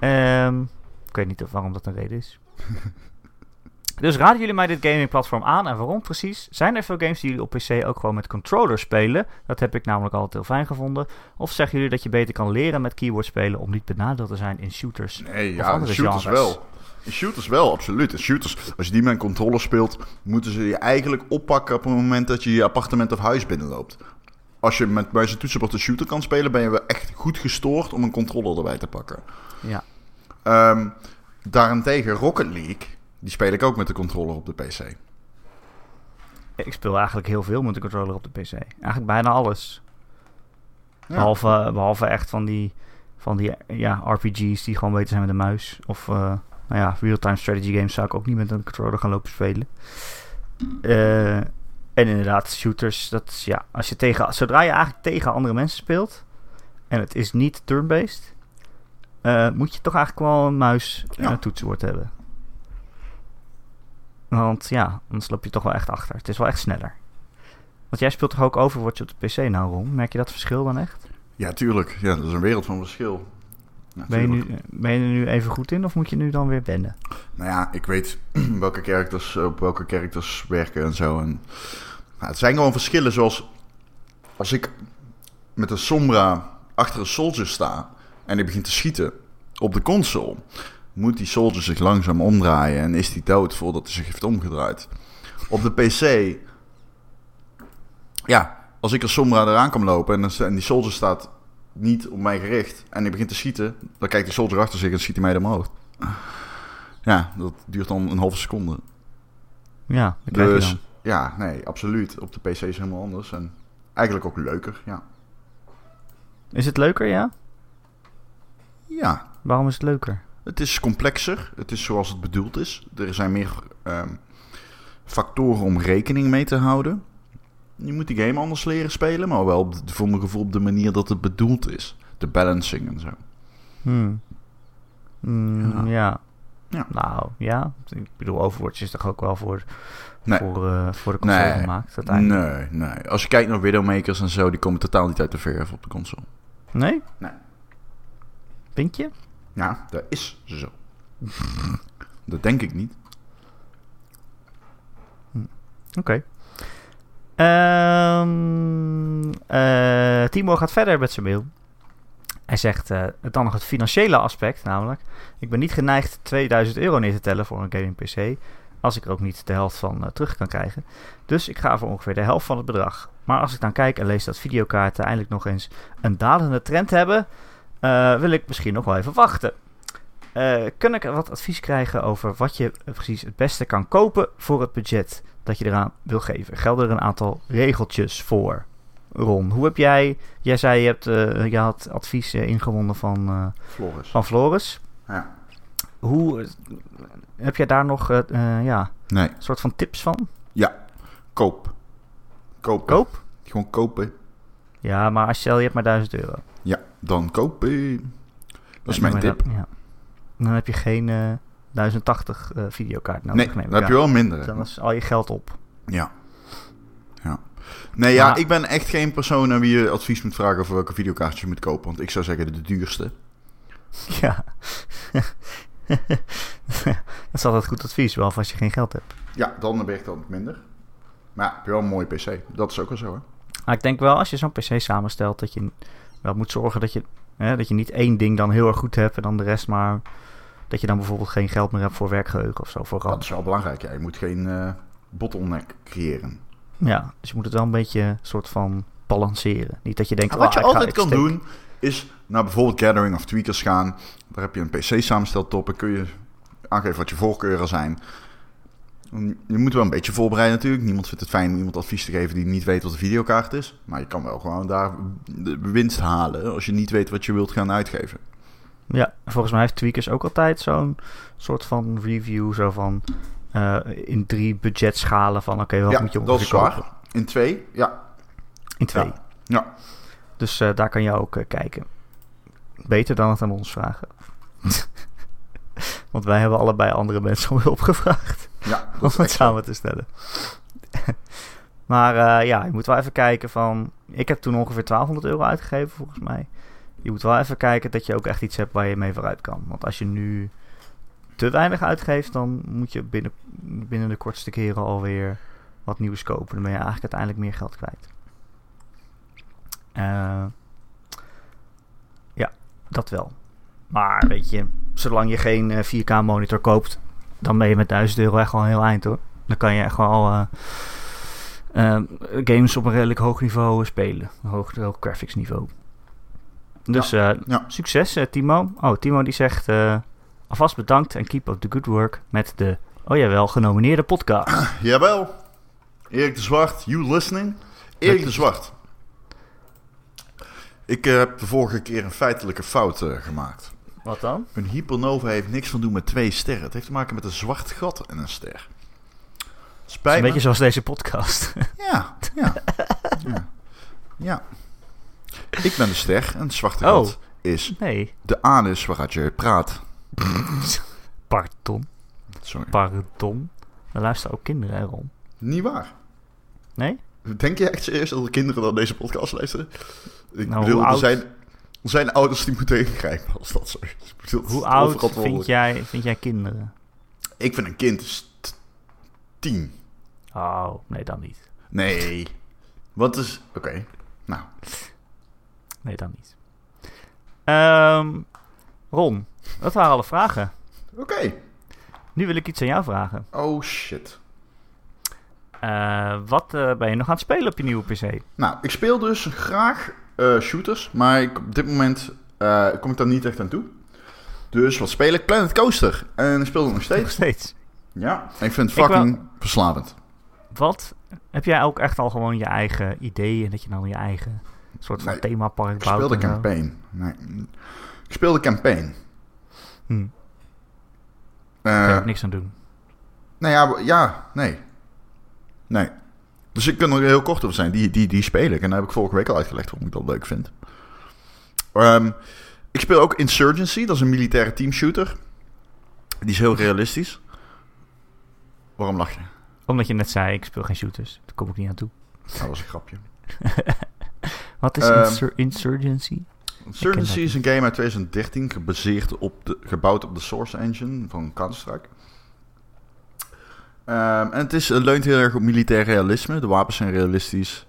Ehm, ik weet niet of waarom dat een reden is. dus raden jullie mij dit gamingplatform aan en waarom precies? Zijn er veel games die jullie op PC ook gewoon met controller spelen? Dat heb ik namelijk altijd heel fijn gevonden. Of zeggen jullie dat je beter kan leren met keyboard spelen om niet benadeeld te zijn in shooters? Nee, ja, andere shooters genres. wel. In shooters wel, absoluut. In shooters, als je die met een controller speelt, moeten ze je eigenlijk oppakken op het moment dat je je appartement of huis binnenloopt. als je met muis en toetsenbord een shooter kan spelen, ben je wel echt goed gestoord om een controller erbij te pakken. Ja. Ehm, daarentegen Rocket League, die speel ik ook met de controller op de PC. Ik speel eigenlijk heel veel met de controller op de PC. Eigenlijk bijna alles. Ja. Behalve, behalve echt van die, van die ja, RPG's die gewoon beter zijn met de muis. Of eh, nou ja, real-time strategy games zou ik ook niet met een controller gaan lopen spelen. Eh, en inderdaad, shooters, dat is ja, als je tegen, zodra je eigenlijk tegen andere mensen speelt en het is niet turn-based, eh, moet je toch eigenlijk wel een muis en Ja. een toetsenbord hebben. Want ja, anders loop je toch wel echt achter. Het is wel echt sneller. Want jij speelt toch ook Overwatch op de PC nou, Ron? Merk je dat verschil dan echt? Ja, tuurlijk. Ja, dat is een wereld van verschil. Ja, Ben je, nu, ben je er nu even goed in of moet je nu dan weer wennen? Nou ja, ik weet welke characters op welke characters werken en zo. En, nou, het zijn gewoon verschillen zoals als ik met een Sombra achter een soldier sta en die begint te schieten op de console, moet die soldier zich langzaam omdraaien en is die dood voordat hij zich heeft omgedraaid. Op de PC, ja, als ik een Sombra eraan kan lopen en, en die soldier staat niet op mij gericht en die begint te schieten, dan kijkt die soldier achter zich en schiet hij mij omhoog. Ja, dat duurt dan een halve seconde. Ja, dat krijg je Dus dan. ja, nee, absoluut. Op de PC is het helemaal anders. En eigenlijk ook leuker, ja. Is het leuker, ja? Ja, Waarom is het leuker? het is complexer. Het is zoals het bedoeld is. Er zijn meer ehm, factoren om rekening mee te houden. Je moet die game anders leren spelen, maar wel op de, voor mijn gevoel op de manier dat het bedoeld is. De balancing en zo. Hmm. Hmm, Ja. ja. Ja. Nou, ja. Ik bedoel, Overwatch is toch ook wel voor, Nee. voor, eh, voor de console Nee. gemaakt uiteindelijk? Nee, nee. Als je kijkt naar Widowmakers en zo, die komen totaal niet uit de verf op de console. Nee? Nee. Vind je? Ja, dat is zo. dat denk ik niet. Oké. Ehm, eh, Timo gaat verder met zijn mail. Hij zegt eh, dan nog het financiële aspect, namelijk... Ik ben niet geneigd 2000 euro neer te tellen voor een gaming PC... als ik er ook niet de helft van eh, terug kan krijgen. Dus ik ga voor ongeveer de helft van het bedrag. Maar als ik dan kijk en lees dat videokaarten eindelijk nog eens een dalende trend hebben... eh, wil ik misschien nog wel even wachten. Kan ik wat advies krijgen over wat je precies het beste kan kopen voor het budget dat je eraan wil geven? Gelden er een aantal regeltjes voor? Ron, hoe heb jij... Jij zei je, hebt, eh, je had advies ingewonnen van, Floris. van Floris. Ja. Hoe... heb jij daar nog ja, Nee. een soort van tips van? Ja. Koop. Kopen. Koop? Gewoon kopen. Ja, maar als je, je hebt maar 1000 euro. Dan kopen. Dat is mijn tip. dan- ja. Dan heb je geen eh 1080 eh, videokaart nodig. Nee, dan ik heb je wel minder. Dan is al je geld op. Ja. Ja. Nee, ja, Maar- ik ben echt geen persoon aan wie je advies moet vragen over welke videokaartjes je moet kopen. Want ik zou zeggen de duurste. Ja. dat is altijd goed advies, wel als je geen geld hebt. Ja, dan werkt dat minder. Maar ja, heb je wel een mooie PC. Dat is ook wel zo, hè? Maar ik denk wel, als je zo'n PC samenstelt, dat je wel moet zorgen dat je, hè, dat je niet één ding dan heel erg goed hebt en dan de rest maar... Dat je dan bijvoorbeeld geen geld meer hebt voor werkgeheugen of zo, voor. Dat is wel belangrijk. Ja. Je moet geen eh bottleneck creëren. Ja, dus je moet het wel een beetje soort van balanceren. Niet dat je denkt, wat je "Ah, ga- altijd kan doen, is naar bijvoorbeeld Gathering of Tweakers gaan. Daar heb je een PC samensteltop en kun je aangeven wat je voorkeuren zijn. Je moet wel een beetje voorbereiden natuurlijk. Niemand vindt het fijn om iemand advies te geven die niet weet wat een videokaart is. Maar je kan wel gewoon daar de winst halen als je niet weet wat je wilt gaan uitgeven. Ja, volgens mij heeft Tweakers ook altijd zo'n soort van review, zo van eh, in drie budgetschalen van oké, wat ja, moet je dat ongeveer is waar. kopen? In twee, ja. In twee. Ja. ja. Dus eh, daar kan je ook eh, kijken. Beter dan het aan ons vragen. Want wij hebben allebei andere mensen om hulp gevraagd. Ja Om het samen te stellen. maar eh, ja, je moet wel even kijken van... Ik heb toen ongeveer 1200 euro uitgegeven volgens mij. Je moet wel even kijken dat je ook echt iets hebt waar je mee vooruit kan. Want als je nu te weinig uitgeeft... dan moet je binnen, binnen de kortste keren alweer wat nieuws kopen. Dan ben je eigenlijk uiteindelijk meer geld kwijt. Eh, ja, dat wel. Maar weet je, zolang je geen eh, 4K monitor koopt, dan ben je met 1000 euro echt wel een heel eind hoor. Dan kan je echt wel, eh, ehm, games op een redelijk hoog niveau spelen. Een hoog, hoog graphics niveau. Dus eh, ja. succes eh, Timo. Oh, Timo die zegt eh, alvast bedankt en keep up the good work met de, oh jawel, genomineerde podcast. Jawel. Erik de Zwart, you listening? Erik de Zwart. Ik eh, heb de vorige keer een feitelijke fout eh, gemaakt. Wat dan? Een hypernova heeft niks van doen met twee sterren. Het heeft te maken met een zwart gat en een ster. Spijt een beetje zoals deze podcast. Ja, ja, ja. Ja. Ik ben de ster en het zwarte Oh. gat is nee, de anus waaruit je praat. pardon. Sorry. Pardon. Er luisteren ook kinderen erom. Niet waar. Nee? Denk je echt serieus dat de kinderen naar deze podcast luisteren? Ik Nou, bedoel, er zijn, zijn ouders die moeten ingrijpen als dat zo is. Hoe oud vind jij, vind jij kinderen? Ik vind een kind tien. Oh, nee dan niet. Nee. Wat is... Oké. Nou. Nee dan niet. Ehm, Ron, dat waren alle vragen. Oké. Nu wil ik iets aan jou vragen. Oh shit. Eh, wat eh, ben je nog aan het spelen op je nieuwe PC? Nou, ik speel dus graag eh, shooters, maar ik, op dit moment eh, kom ik daar niet echt aan toe. Dus wat speel ik? Planet Coaster. En ik speel het nog Nog steeds. steeds. Ja, en ik vind het Ik fucking verslavend. Wat? Heb jij ook echt al gewoon je eigen ideeën? Dat je dan je eigen soort van Nee, themapark Ik bouwt? speel de en zo? campaign. Nee. Ik speel de campaign. Hm, ik niks aan doen. nou ja, ja, nee. Nee. Dus ik kan er heel kort over zijn. Die, die, die speel ik. En daar heb ik vorige week al uitgelegd waarom ik dat leuk vind. Ehm, ik speel ook Insurgency. Dat is een militaire teamshooter. Die is heel realistisch. Waarom lach je? Omdat je net zei, ik speel geen shooters. Daar kom ik niet aan toe. Dat was een grapje. Wat is Ehm, insur- Insurgency? Insurgency is een game uit 2013 gebaseerd op de, gebouwd op de Source Engine van Counter-Strike. Ehm, en het is, het leunt heel erg op militair realisme. De wapens zijn realistisch.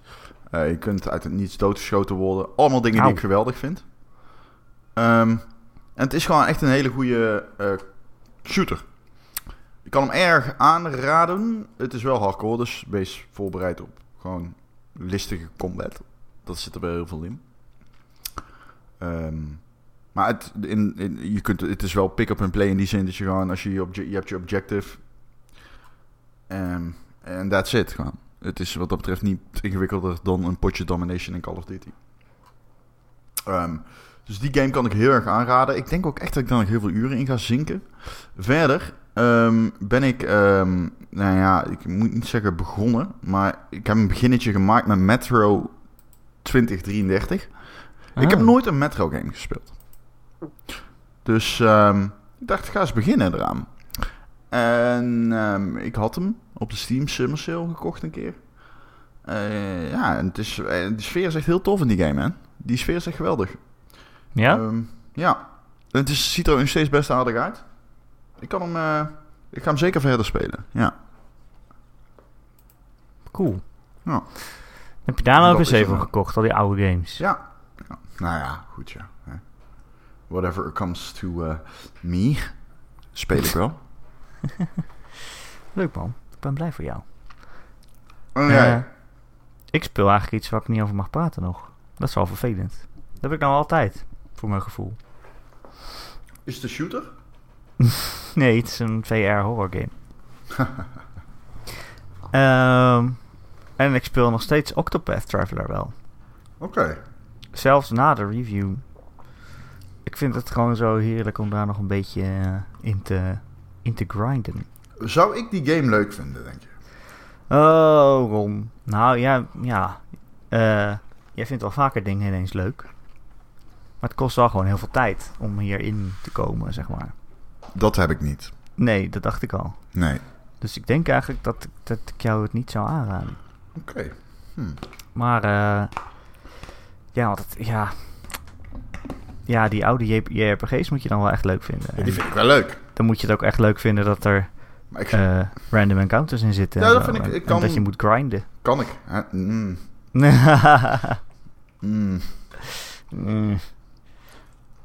Eh, je kunt uit het niets doodgeschoten worden. Allemaal dingen die ik geweldig vind. Ehm, en het is gewoon echt een hele goede eh, shooter. Ik kan hem erg aanraden. Het is wel hardcore, dus wees voorbereid op gewoon listige combat. Dat zit er wel heel veel in. Ehm, maar het, in, in, je kunt, het is wel pick-up en play in die zin dat je gewoon, als je je, je hebt je objective. Ehm, En that's it gewoon. Het is wat dat betreft niet ingewikkelder dan een potje domination in Call of Duty. Ehm, dus die game kan ik heel erg aanraden. Ik denk ook echt dat ik daar nog heel veel uren in ga zinken. Verder ehm, ben ik, nou ja, ik moet niet zeggen begonnen, maar ik heb een beginnetje gemaakt met Metro 2033. Ik heb Ah. nooit een Metro game gespeeld. Dus ik dacht, ik ga eens beginnen eraan. En ehm, ik had hem op de Steam Summer Sale gekocht een keer. Eh, ja, en het is, eh, de sfeer is echt heel tof in die game, man. Die sfeer is echt geweldig. Ja? Ehm, ja. En het is, ziet er nog steeds best aardig uit. Ik kan hem... eh, ik ga hem zeker verder spelen. Ja. Cool. Ja. Heb je daar nou ook eens even gekocht, al die oude games? Ja. ja. Nou ja, goed ja. Hè. Whatever comes to me, speel ik wel. Leuk man. Ik ben blij voor jou. Oh, ja. Eh, ik speel eigenlijk iets waar ik niet over mag praten nog. Dat is wel vervelend. Dat heb ik nou altijd, voor mijn gevoel. Is het een shooter? Nee, het is een VR horror game. Ehm, en ik speel nog steeds Octopath Traveler wel. Oké. Zelfs na de review. Ik vind het gewoon zo heerlijk om daar nog een beetje eh, in, te, in te grinden. Zou ik die game leuk vinden, denk je? Oh, Ron. Nou ja, ja. Eh, jij vindt wel vaker dingen ineens leuk. Maar het kost wel gewoon heel veel tijd om hierin te komen, zeg maar. Dat heb ik niet. Nee, dat dacht ik al. Nee. Dus ik denk eigenlijk dat, dat ik jou het niet zou aanraden. Oké. Hm. Maar, eh ja, want het, ja. Ja, die oude JRPG's moet je dan wel echt leuk vinden. Ja, die vind ik wel leuk. Dan moet je het ook echt leuk vinden dat er ik, eh, random encounters in zitten. Ja, en dat vind ik- ik en kan- dat je moet grinden. kan ik. Mm. Mm. Mm.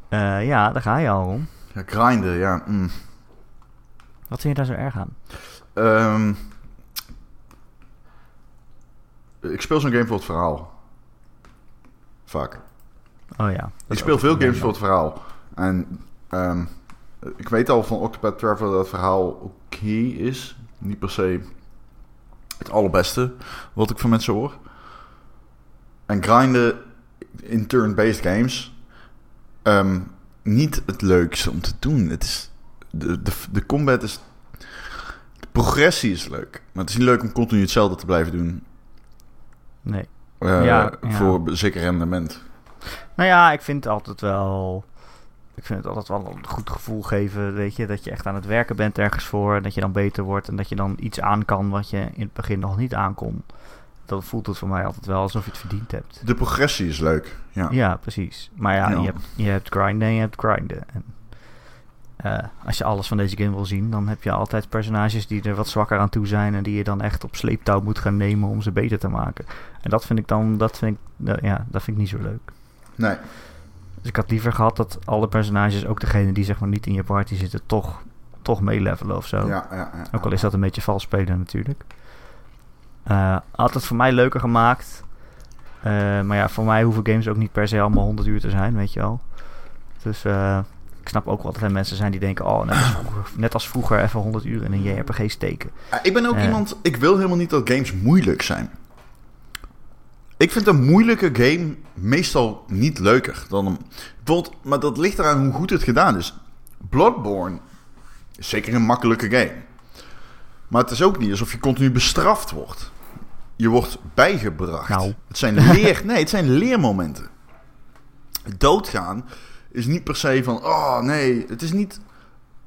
Eh, ja, daar ga je al om. Ja, grinden, ja. Wat vind je daar zo erg aan? Ehm, Ik speel zo'n game voor het verhaal. Vaak. Oh ja. Ik speel veel games voor het verhaal. En ehm, ik weet al van Octopath Traveler dat het verhaal oké is. Niet per se het allerbeste wat ik van mensen hoor. En grinden in turn-based games ehm, niet het leukste om te doen. Het is, de, de, de combat is... De progressie is leuk. Maar het is niet leuk om continu hetzelfde te blijven doen. Nee. eh, Ja, ja. Voor zeker rendement. Nou ja, ik vind het altijd wel. Ik vind het altijd wel een goed gevoel geven, weet je, dat je echt aan het werken bent ergens voor, dat je dan beter wordt en dat je dan iets aan kan wat je in het begin nog niet aankon. Dan voelt het voor mij altijd wel alsof je het verdiend hebt. De progressie is leuk. Ja. Ja, precies. Maar ja, Ja. Je, hebt, je hebt grinden en je hebt grinden. En, eh, als je alles van deze game wil zien, dan heb je altijd personages die er wat zwakker aan toe zijn en die je dan echt op sleeptouw moet gaan nemen om ze beter te maken. En dat vind ik dan, dat vind ik, eh, ja, dat vind ik niet zo leuk. Nee. Dus ik had liever gehad dat alle personages, ook degene die zeg maar niet in je party zitten, toch, toch meelevelen of zo. Ja, ja, ja. Ook al is dat een beetje vals spelen natuurlijk. Eh had het voor mij leuker gemaakt. Eh, maar ja, voor mij hoeven games ook niet per se allemaal 100 uur te zijn, weet je wel. Dus eh, ik snap ook wel dat er mensen zijn die denken... oh, net als vroeger, net als vroeger even 100 uur in een JRPG steken. Ik ben ook iemand, ik wil helemaal niet dat games moeilijk zijn. Ik vind een moeilijke game meestal niet leuker dan een... Bijvoorbeeld, maar dat ligt eraan hoe goed het gedaan is. Bloodborne is zeker een makkelijke game. Maar het is ook niet alsof je continu bestraft wordt. Je wordt bijgebracht. Nou. Het zijn leer... nee, het zijn leermomenten. Doodgaan is niet per se van... Oh, nee. Het is niet...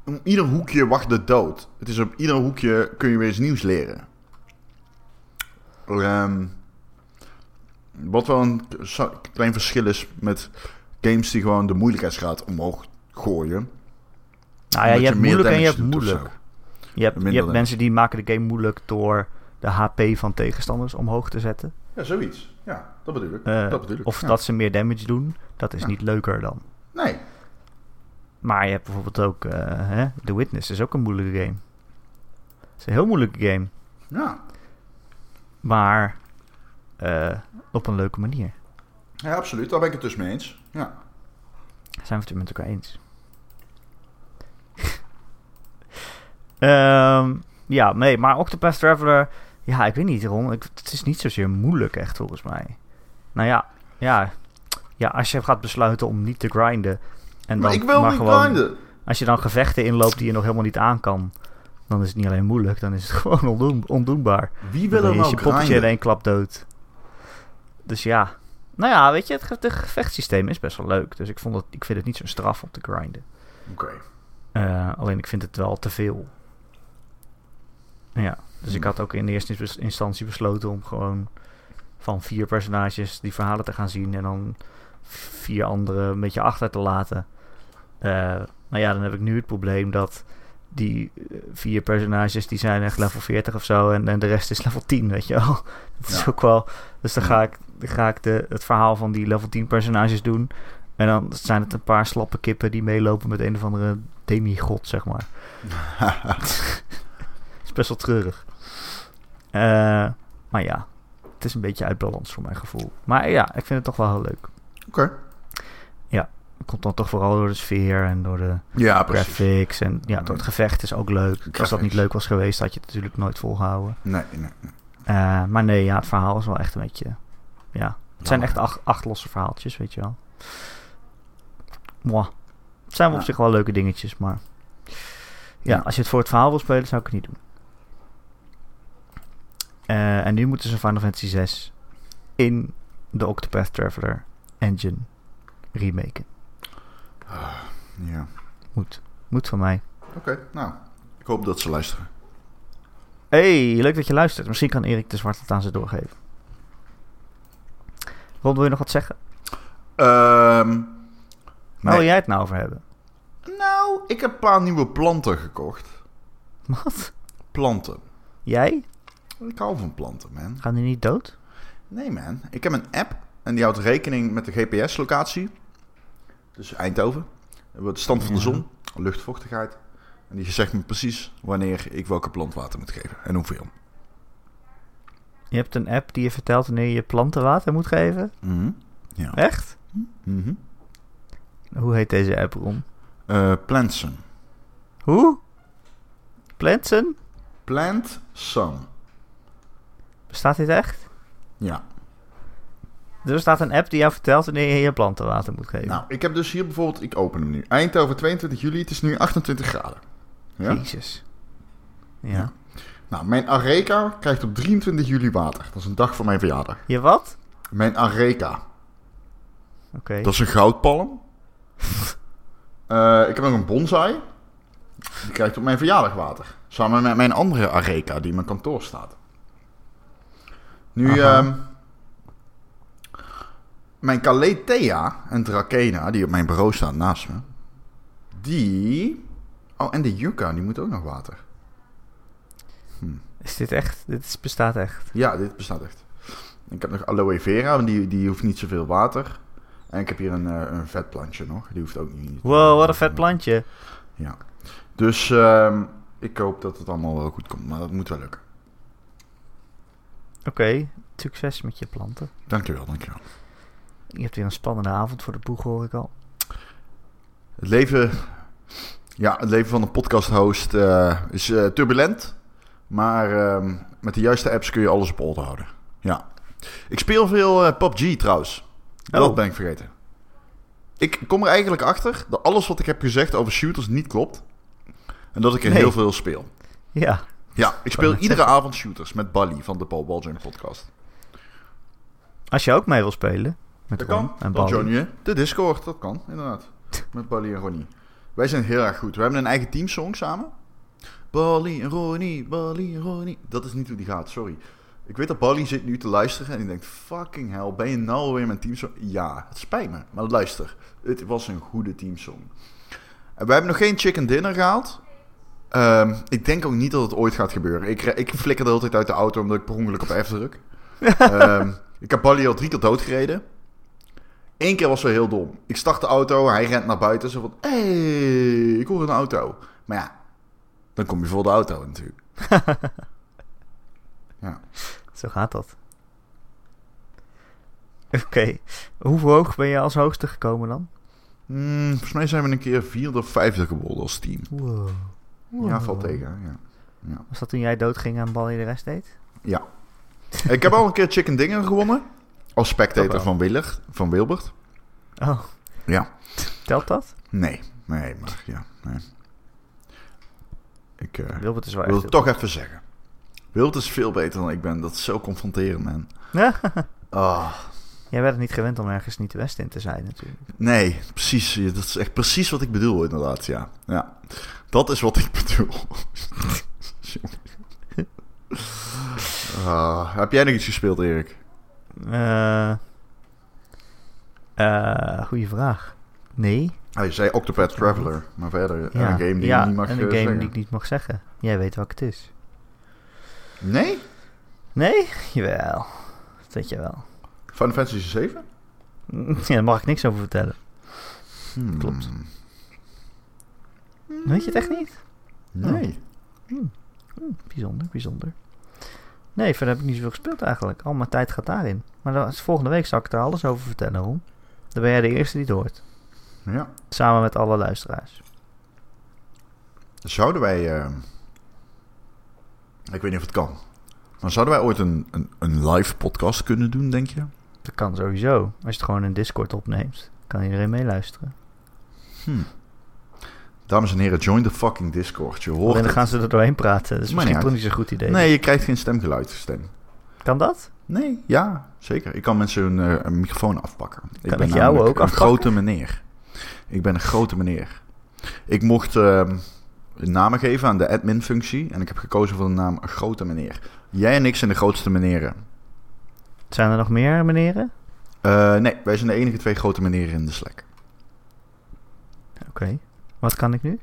Om ieder hoekje wacht de dood. Het is op ieder hoekje kun je weer iets nieuws leren. Ehm, wat wel een klein verschil is met games die gewoon de moeilijkheidsgraad omhoog gooien. Nou ja, je hebt moeilijk en je hebt moeilijk. Je hebt, je hebt mensen die maken de game moeilijk door de HP van tegenstanders omhoog te zetten. Ja, zoiets. Ja, dat bedoel ik. Eh, dat bedoel ik. Of ja. dat ze meer damage doen. Dat is Ja. niet leuker dan. Nee. Maar je hebt bijvoorbeeld ook eh, hè, The Witness is ook een moeilijke game. Het is een heel moeilijke game. Ja. Maar eh, op een leuke manier. ja, absoluut. Daar ben ik het dus mee eens. Ja. Zijn we het met elkaar eens. Ehm, ja, nee, maar Octopath Traveler... Ja, ik weet niet, Ron. Ik, het is niet zozeer moeilijk echt, volgens mij. Nou ja, ja, ja, als je gaat besluiten om niet te grinden... En Maar dan ik wil maar niet gewoon, grinden. Als je dan gevechten inloopt die je nog helemaal niet aan kan... Dan is het niet alleen moeilijk, dan is het gewoon ondoen, ondoenbaar. Wie wil er is nou je poppetje in grinden? één klap dood. Dus ja. Nou ja, weet je, het, het gevechtssysteem is best wel leuk. Dus ik, vond het, ik vind het niet zo'n straf om te grinden. Oké. Eh, alleen ik vind het wel te veel. Ja, dus ik Hmm. had ook in de eerste ins- instantie besloten om gewoon van vier personages die verhalen te gaan zien en dan vier andere een beetje achter te laten. Eh nou ja, dan heb ik nu het probleem dat die eh, vier personages die zijn echt level 40 of zo en, en de rest is level 10, weet je wel. Dat is Ja. ook wel. Dus dan ga ik, dan ga ik de, het verhaal van die level 10 personages doen. En dan zijn het een paar slappe kippen die meelopen met een of andere demigod, zeg maar. Het is best wel treurig. Eh, maar ja, het is een beetje uit balans voor mijn gevoel. Maar ja, ik vind het toch wel heel leuk. Oké. Komt dan toch vooral door de sfeer en door de Ja, precies. graphics. En ja, door het gevecht is ook leuk. Als dat niet leuk was geweest, had je het natuurlijk nooit volgehouden. Nee, nee. nee. Eh, maar nee, ja, het verhaal is wel echt een beetje... Ja, het zijn Jammer. echt acht, acht losse verhaaltjes, weet je wel. Mwah. Het zijn op zich wel leuke dingetjes, maar... Ja, Ja. als je het voor het verhaal wil spelen, zou ik het niet doen. Eh, en nu moeten ze Final Fantasy 6 in de Octopath Traveler engine remaken. Ja. Moet. Moet van mij. Oké, nou. Ik hoop dat ze luisteren. Hey, leuk dat je luistert. Misschien kan Erik de Zwart het aan ze doorgeven. Ron, wil je nog wat zeggen? Ehm Waar wil jij het nou over hebben? Nou, ik heb een paar nieuwe planten gekocht. Wat? Planten. Jij? Ik hou van planten, man. Gaan die niet dood? Nee, man. Ik heb een app en die houdt rekening met de GPS-locatie. Dus Eindhoven. De stand van de zon, luchtvochtigheid. En die zegt me precies wanneer ik welke plant water moet geven en hoeveel. Je hebt een app die je vertelt wanneer je planten water moet geven? Mhm. Ja. Echt? Mhm. Hoe heet deze app, Ron? Eh, Plantsun. Hoe? Plantsen? Plant Sun. Bestaat dit echt? Ja. Er bestaat een app die jou vertelt wanneer je je planten water moet geven. Nou, ik heb dus hier bijvoorbeeld, ik open hem nu. Eindhoven 22 juli, het is nu 28 graden. Ja? Jezus. Ja. Ja. Nou, mijn Areca krijgt op 23 juli water. Dat is een dag voor mijn verjaardag. Je wat? Mijn Areca. Oké. Dat is een goudpalm. Eh, ik heb nog een bonsai. Die krijgt op mijn verjaardag water. Samen met mijn andere Areca die in mijn kantoor staat. Nu. Mijn Caletea en Drakena, die op mijn bureau staan naast me. Die... Oh, en de Yucca, die moet ook nog water. Is dit echt? Dit is, bestaat echt. Ja, dit bestaat echt. Ik heb nog aloe vera, want die, die hoeft niet zoveel water. En ik heb hier een, eh, een vetplantje nog. Die hoeft ook niet. Wow, wat een vet plantje. Ja. Dus ehm, ik hoop dat het allemaal wel goed komt. Maar dat moet wel lukken. Oké, succes met je planten. Dankjewel, dankjewel. Je hebt weer een spannende avond voor de boeg, hoor ik al. Het leven, ja, het leven van een podcast-host eh, is eh, turbulent. Maar ehm, met de juiste apps kun je alles op orde houden. Ja. Ik speel veel eh, PUBG trouwens. Dat Oh. ben ik vergeten. Ik kom er eigenlijk achter dat alles wat ik heb gezegd over shooters niet klopt. En dat ik er Nee. heel veel speel. Ja, Ja, ik speel iedere avond shooters met Bally van de Paul Baljan podcast. als je ook mee wil spelen. Met Dat Ron kan. en Dan de Discord. Dat kan, inderdaad. Met Bally en Ronnie. Wij zijn heel erg goed. We hebben een eigen teamsong samen. Bally en Ronnie, Bally en Ronnie. Dat is niet hoe die gaat, sorry. Ik weet dat Bally zit nu te luisteren en die denkt... Fucking hell, ben je nou weer mijn teamsong? Ja, het spijt me. Maar luister, het was een goede teamsong. En we hebben nog geen chicken dinner gehaald. Ehm, ik denk ook niet dat het ooit gaat gebeuren. Ik, ik flikker de hele tijd uit de auto omdat ik per ongeluk op F druk. Ehm, ik heb Bally al drie keer doodgereden. Eén keer was wel heel dom. Ik start de auto, hij rent naar buiten. Zo van, hé, hey, ik hoor een auto. Maar ja, dan kom je voor de auto natuurlijk. ja. Zo gaat dat. Oké, hoe hoog ben je als hoogste gekomen dan? Hmm, volgens mij zijn we een keer vierde of vijfde geworden als team. Wow. Ja, valt tegen. Ja. Ja. Was dat toen jij doodging en Bal je de rest deed? ja. ik heb al een keer Chicken Dinner gewonnen. Als spectator van, Willert, van Wilbert. Oh, Ja. telt dat? Nee, nee, maar ja. Nee. Ik eh, Wilbert is wel wil echt... het toch even zeggen. Wilbert is veel beter dan ik ben. Dat is zo confronterend, man. Ah. Jij bent het niet gewend om ergens niet de West in te zijn natuurlijk. Nee, precies. Ja, Dat is echt precies wat ik bedoel, inderdaad. Ja, ja. dat is wat ik bedoel. Ah, heb jij nog iets gespeeld, Erik? Eh eh goeie vraag. Nee. Ah, je zei Octopath Traveler, maar verder Ja, een game die ja, je niet mag en eh, een game die ik niet mag zeggen. Jij weet welke het is. Nee? Nee? Jawel. Dat weet je wel. Final Fantasy 7? Ja, daar mag ik niks over vertellen. Hmm. Klopt. Weet je het echt niet? Nee. Hm, bijzonder, bijzonder. Nee, verder heb ik niet zoveel gespeeld eigenlijk. Al mijn tijd gaat daarin. Maar dan, volgende week zal ik daar alles over vertellen, Ron. Dan ben jij de eerste die het hoort. Ja. Samen met alle luisteraars. Zouden wij... eh, ik weet niet of het kan. Maar zouden wij ooit een, een, een live podcast kunnen doen, denk je? Dat kan sowieso. Als je het gewoon in Discord opneemt, kan iedereen meeluisteren. Hmm. Dames en heren, join the fucking Discord. Je hoort En dan gaan ze er doorheen praten. Dat is Maar misschien toch niet zo'n goed idee. Nee, je krijgt geen stemgeluid. Stem. Kan dat? Nee, ja, zeker. Ik kan mensen hun eh, een microfoon afpakken. ik ik ben jou namelijk ook een afpakken? grote meneer. Ik ben een grote meneer. Ik mocht ehm, namen geven aan de admin-functie en ik heb gekozen voor de naam grote meneer. Jij en ik zijn de grootste meneren. Zijn er nog meer meneren? Eh, nee, wij zijn de enige twee grote meneren in de Slack. Oké. Wat kan ik nu?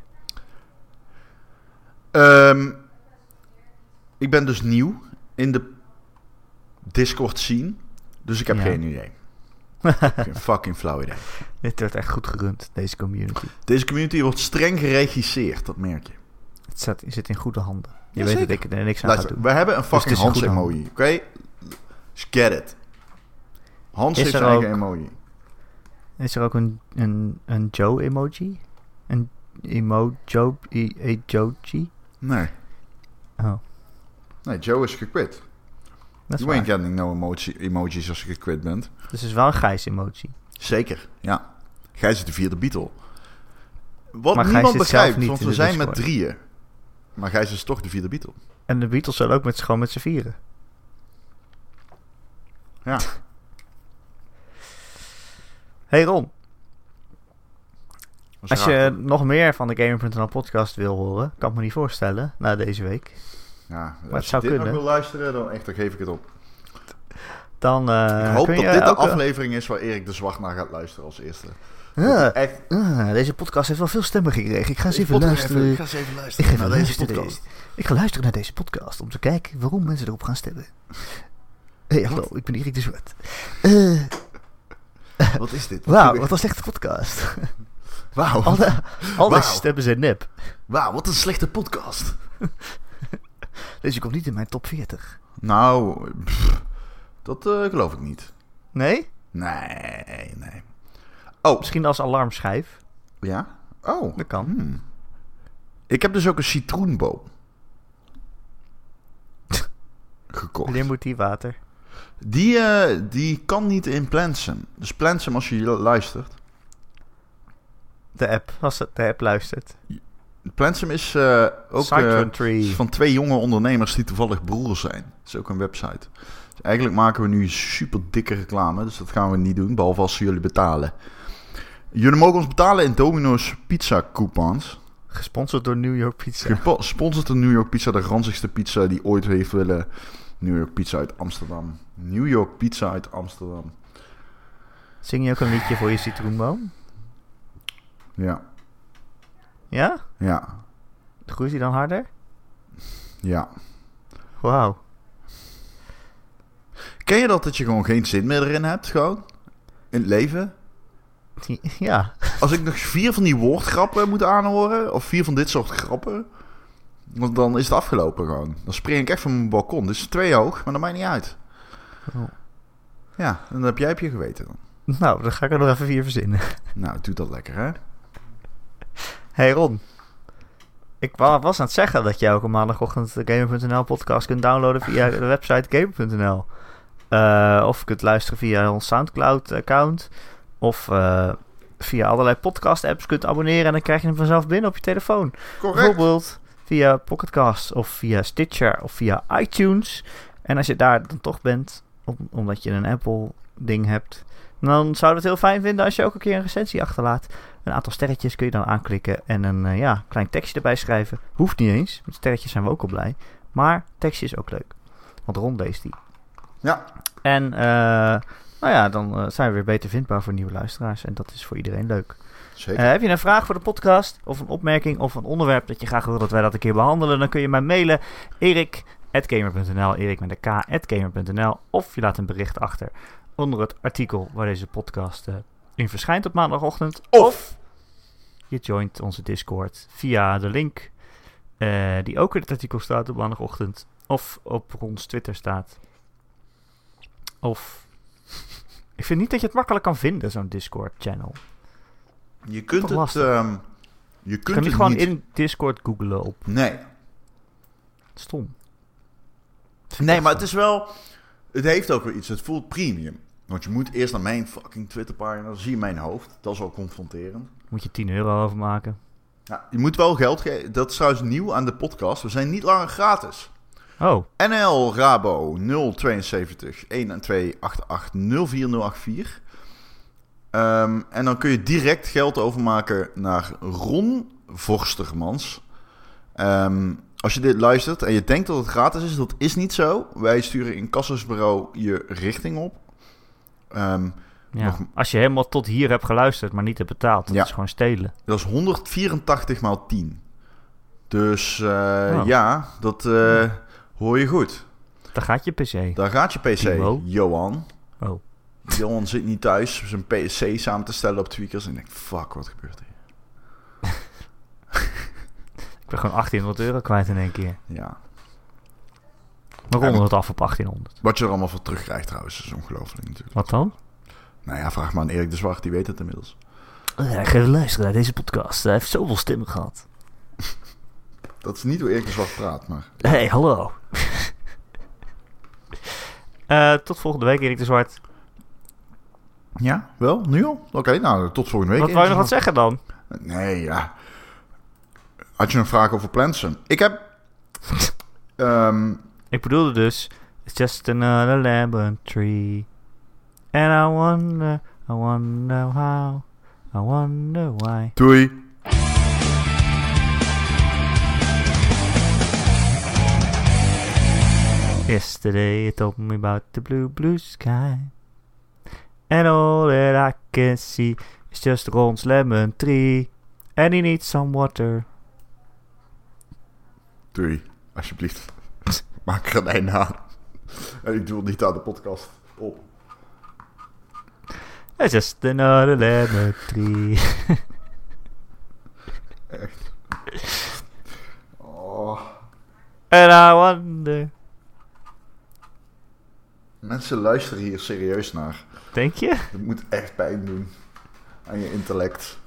Ehm, ik ben dus nieuw in de Discord scene, dus ik heb Ja. geen idee. Geen fucking flauw idee. Dit wordt echt goed gerund, deze community. Deze community wordt streng geregisseerd, dat merk je. Het zit, in goede handen. Je Ja, weet zeker. dat ik er niks aan ga doen. we hebben een Dus fucking is een goede hands emoji, oké? Get it. Hans Is heeft eigen emoji. Is er ook een, een, een Joe-emoji? Een e- Joji? Nee. Oh, Nee, Joe is gequit. Dat is You ain't waar. getting no emoji emojis als je gequit bent. Dus het is wel een Gijs-emoji. Zeker, ja. Gijs is de vierde Beatle. Wat Maar Gijs niemand begrijpt, niet want we zijn met drieën. Maar Gijs is toch de vierde Beatle. En de Beatles zullen ook met, gewoon met z'n vieren. Ja. Hey Ron, als je nog meer van de Gamer.nl podcast wil horen, kan ik me niet voorstellen, na deze week. Ja, het als je dit kunnen. nog wil luisteren, dan echt, dan geef ik het op. Dan eh ik hoop dat dit de elke- aflevering is waar Erik de Zwart naar gaat luisteren als eerste. Ah, Echt. deze podcast heeft wel veel stemmen gekregen. Ik ga eens Deze even luisteren. Ik ga eens even Ik luisteren ga even naar deze luisteren. podcast. Ik ga luisteren naar deze podcast om te kijken waarom mensen erop gaan stemmen. Hey, hallo, ik ben Erik de Zwart. Eh, Wat is dit? Wauw, wat een slechte podcast. Wauw. Al, de, al deze stemmen zijn nep. Wauw, wat een slechte podcast. Deze komt niet in mijn top 40. Nou, pff, dat eh, geloof ik niet. Nee? Nee, nee. Oh, Misschien als alarmschijf. ja? Oh. Dat kan. Hmm. Ik heb dus ook een citroenboom. Gekocht. Wanneer moet die water? Die, eh, die kan niet in Plansum. Dus Plansum, als je luistert. De app, als de app luistert. Plansum is eh, ook eh, van twee jonge ondernemers die toevallig broers zijn. Dat is ook een website. Dus eigenlijk maken we nu super dikke reclame. Dus dat gaan we niet doen, behalve als ze jullie betalen. Jullie mogen ons betalen in Domino's pizza coupons. Gesponsord door New York Pizza. Sponsort de New York Pizza, de ranzigste pizza die ooit heeft willen. New York Pizza uit Amsterdam. New York Pizza uit Amsterdam. Zing je ook een liedje voor je citroenboom? Ja, Ja? ja, Groeit hij dan harder? ja. Wauw. Ken je dat dat je gewoon geen zin meer erin hebt, gewoon? In het leven? Ja. Als ik nog vier van die woordgrappen moet aanhoren, of vier van dit soort grappen, want dan is het afgelopen gewoon. Dan spring ik echt van mijn balkon. Is twee hoog, maar dat maakt niet uit. Oh. Ja, dan heb jij heb je geweten dan. Nou, dan ga ik er nog even vier verzinnen. Nou, doe dat lekker, hè? Hey Ron. Ik wa- was aan het zeggen dat je elke maandagochtend de Gamer.nl podcast kunt downloaden via de website Gamer.nl. Eh, of kunt luisteren via ons Soundcloud account. Of eh, via allerlei podcast apps kunt abonneren en dan krijg je hem vanzelf binnen op je telefoon. Correct. Bijvoorbeeld via Pocketcast of via Stitcher of via iTunes. En als je daar dan toch bent, om- omdat je een Apple ding hebt, dan zouden we het heel fijn vinden als je ook een keer een recensie achterlaat. Een aantal sterretjes kun je dan aanklikken en een eh, ja, klein tekstje erbij schrijven. Hoeft niet eens, met sterretjes zijn we ook al blij. Maar tekstje is ook leuk, want Ron leest die. Ja, En eh, nou ja, dan eh, zijn we weer beter vindbaar voor nieuwe luisteraars. En dat is voor iedereen leuk. zeker. Heb je een vraag voor de podcast of een opmerking of een onderwerp dat je graag wil dat wij dat een keer behandelen, dan kun je mij mailen erik@gamer.nl, erik met een k@gamer.nl of je laat een bericht achter onder het artikel waar deze podcast in verschijnt op maandagochtend. of, Je joint onze Discord via de link eh, die ook in het artikel staat op maandagochtend of op ons Twitter staat. Of ik vind niet dat je het makkelijk kan vinden, zo'n Discord-channel. je kunt het... ehm, je Je kunt kunt het gewoon niet... in Discord googlen op Nee. Stom. Nee, maar het is wel... Het heeft ook weer iets. Het voelt premium. Want je moet eerst naar mijn fucking Twitterpagina. Dan zie je mijn hoofd. Dat is al confronterend. Moet je 10 euro overmaken. Ja, je moet wel geld geven. Dat is trouwens nieuw aan de podcast. We zijn niet langer gratis. Oh, NL Rabo 072 1288 04084. Ehm, en dan kun je direct geld overmaken naar Ron Vorstermans. Ehm, als je dit luistert en je denkt dat het gratis is, dat is niet zo. Wij sturen in Kassasbureau je richting op. Ehm, ja. Nog- Als je helemaal tot hier hebt geluisterd, maar niet hebt betaald, dat Ja. is gewoon stelen. dat is 184 maal 10. Dus eh, Oh. ja, dat eh, hoor je goed. Daar gaat je PC. Daar gaat je PC, Timo. Johan. Oh. Johan zit niet thuis zijn PC samen te stellen op tweakers. En ik denk, fuck, wat gebeurt hier? Ik ben gewoon 1800 euro kwijt in één keer. Ja. We ronden het af op 1800. Wat je er allemaal voor terugkrijgt trouwens, is ongelooflijk natuurlijk. Wat dan? Nou ja, vraag maar aan Erik de Zwart, die weet het inmiddels. Ja, ga even luisteren naar deze podcast. Hij heeft zoveel stemmen gehad. Dat is niet hoe Erik de Zwart praat, maar... Hey, hallo. Eh, tot volgende week, Erik de Zwart. Ja, wel? Nu al? Oké, nou, tot volgende week. Wat wou je nog wat zeggen dan? Nee, ja. Had je een vraag over Plansen? Ik heb... Ehm, Ik bedoelde dus... It's just another lemon tree. And I wonder, I wonder how, I wonder why. doei. Yesterday you told me about the blue, blue sky. And all that I can see is just Ron's lemon tree. And he needs some water. Doei, alsjeblieft. Maak er een einde aan. En ik doe het niet aan de podcast. It's just another lemon tree. Echt. Oh. And I wonder... Mensen luisteren hier serieus naar. Denk je? Het moet echt pijn doen aan je intellect.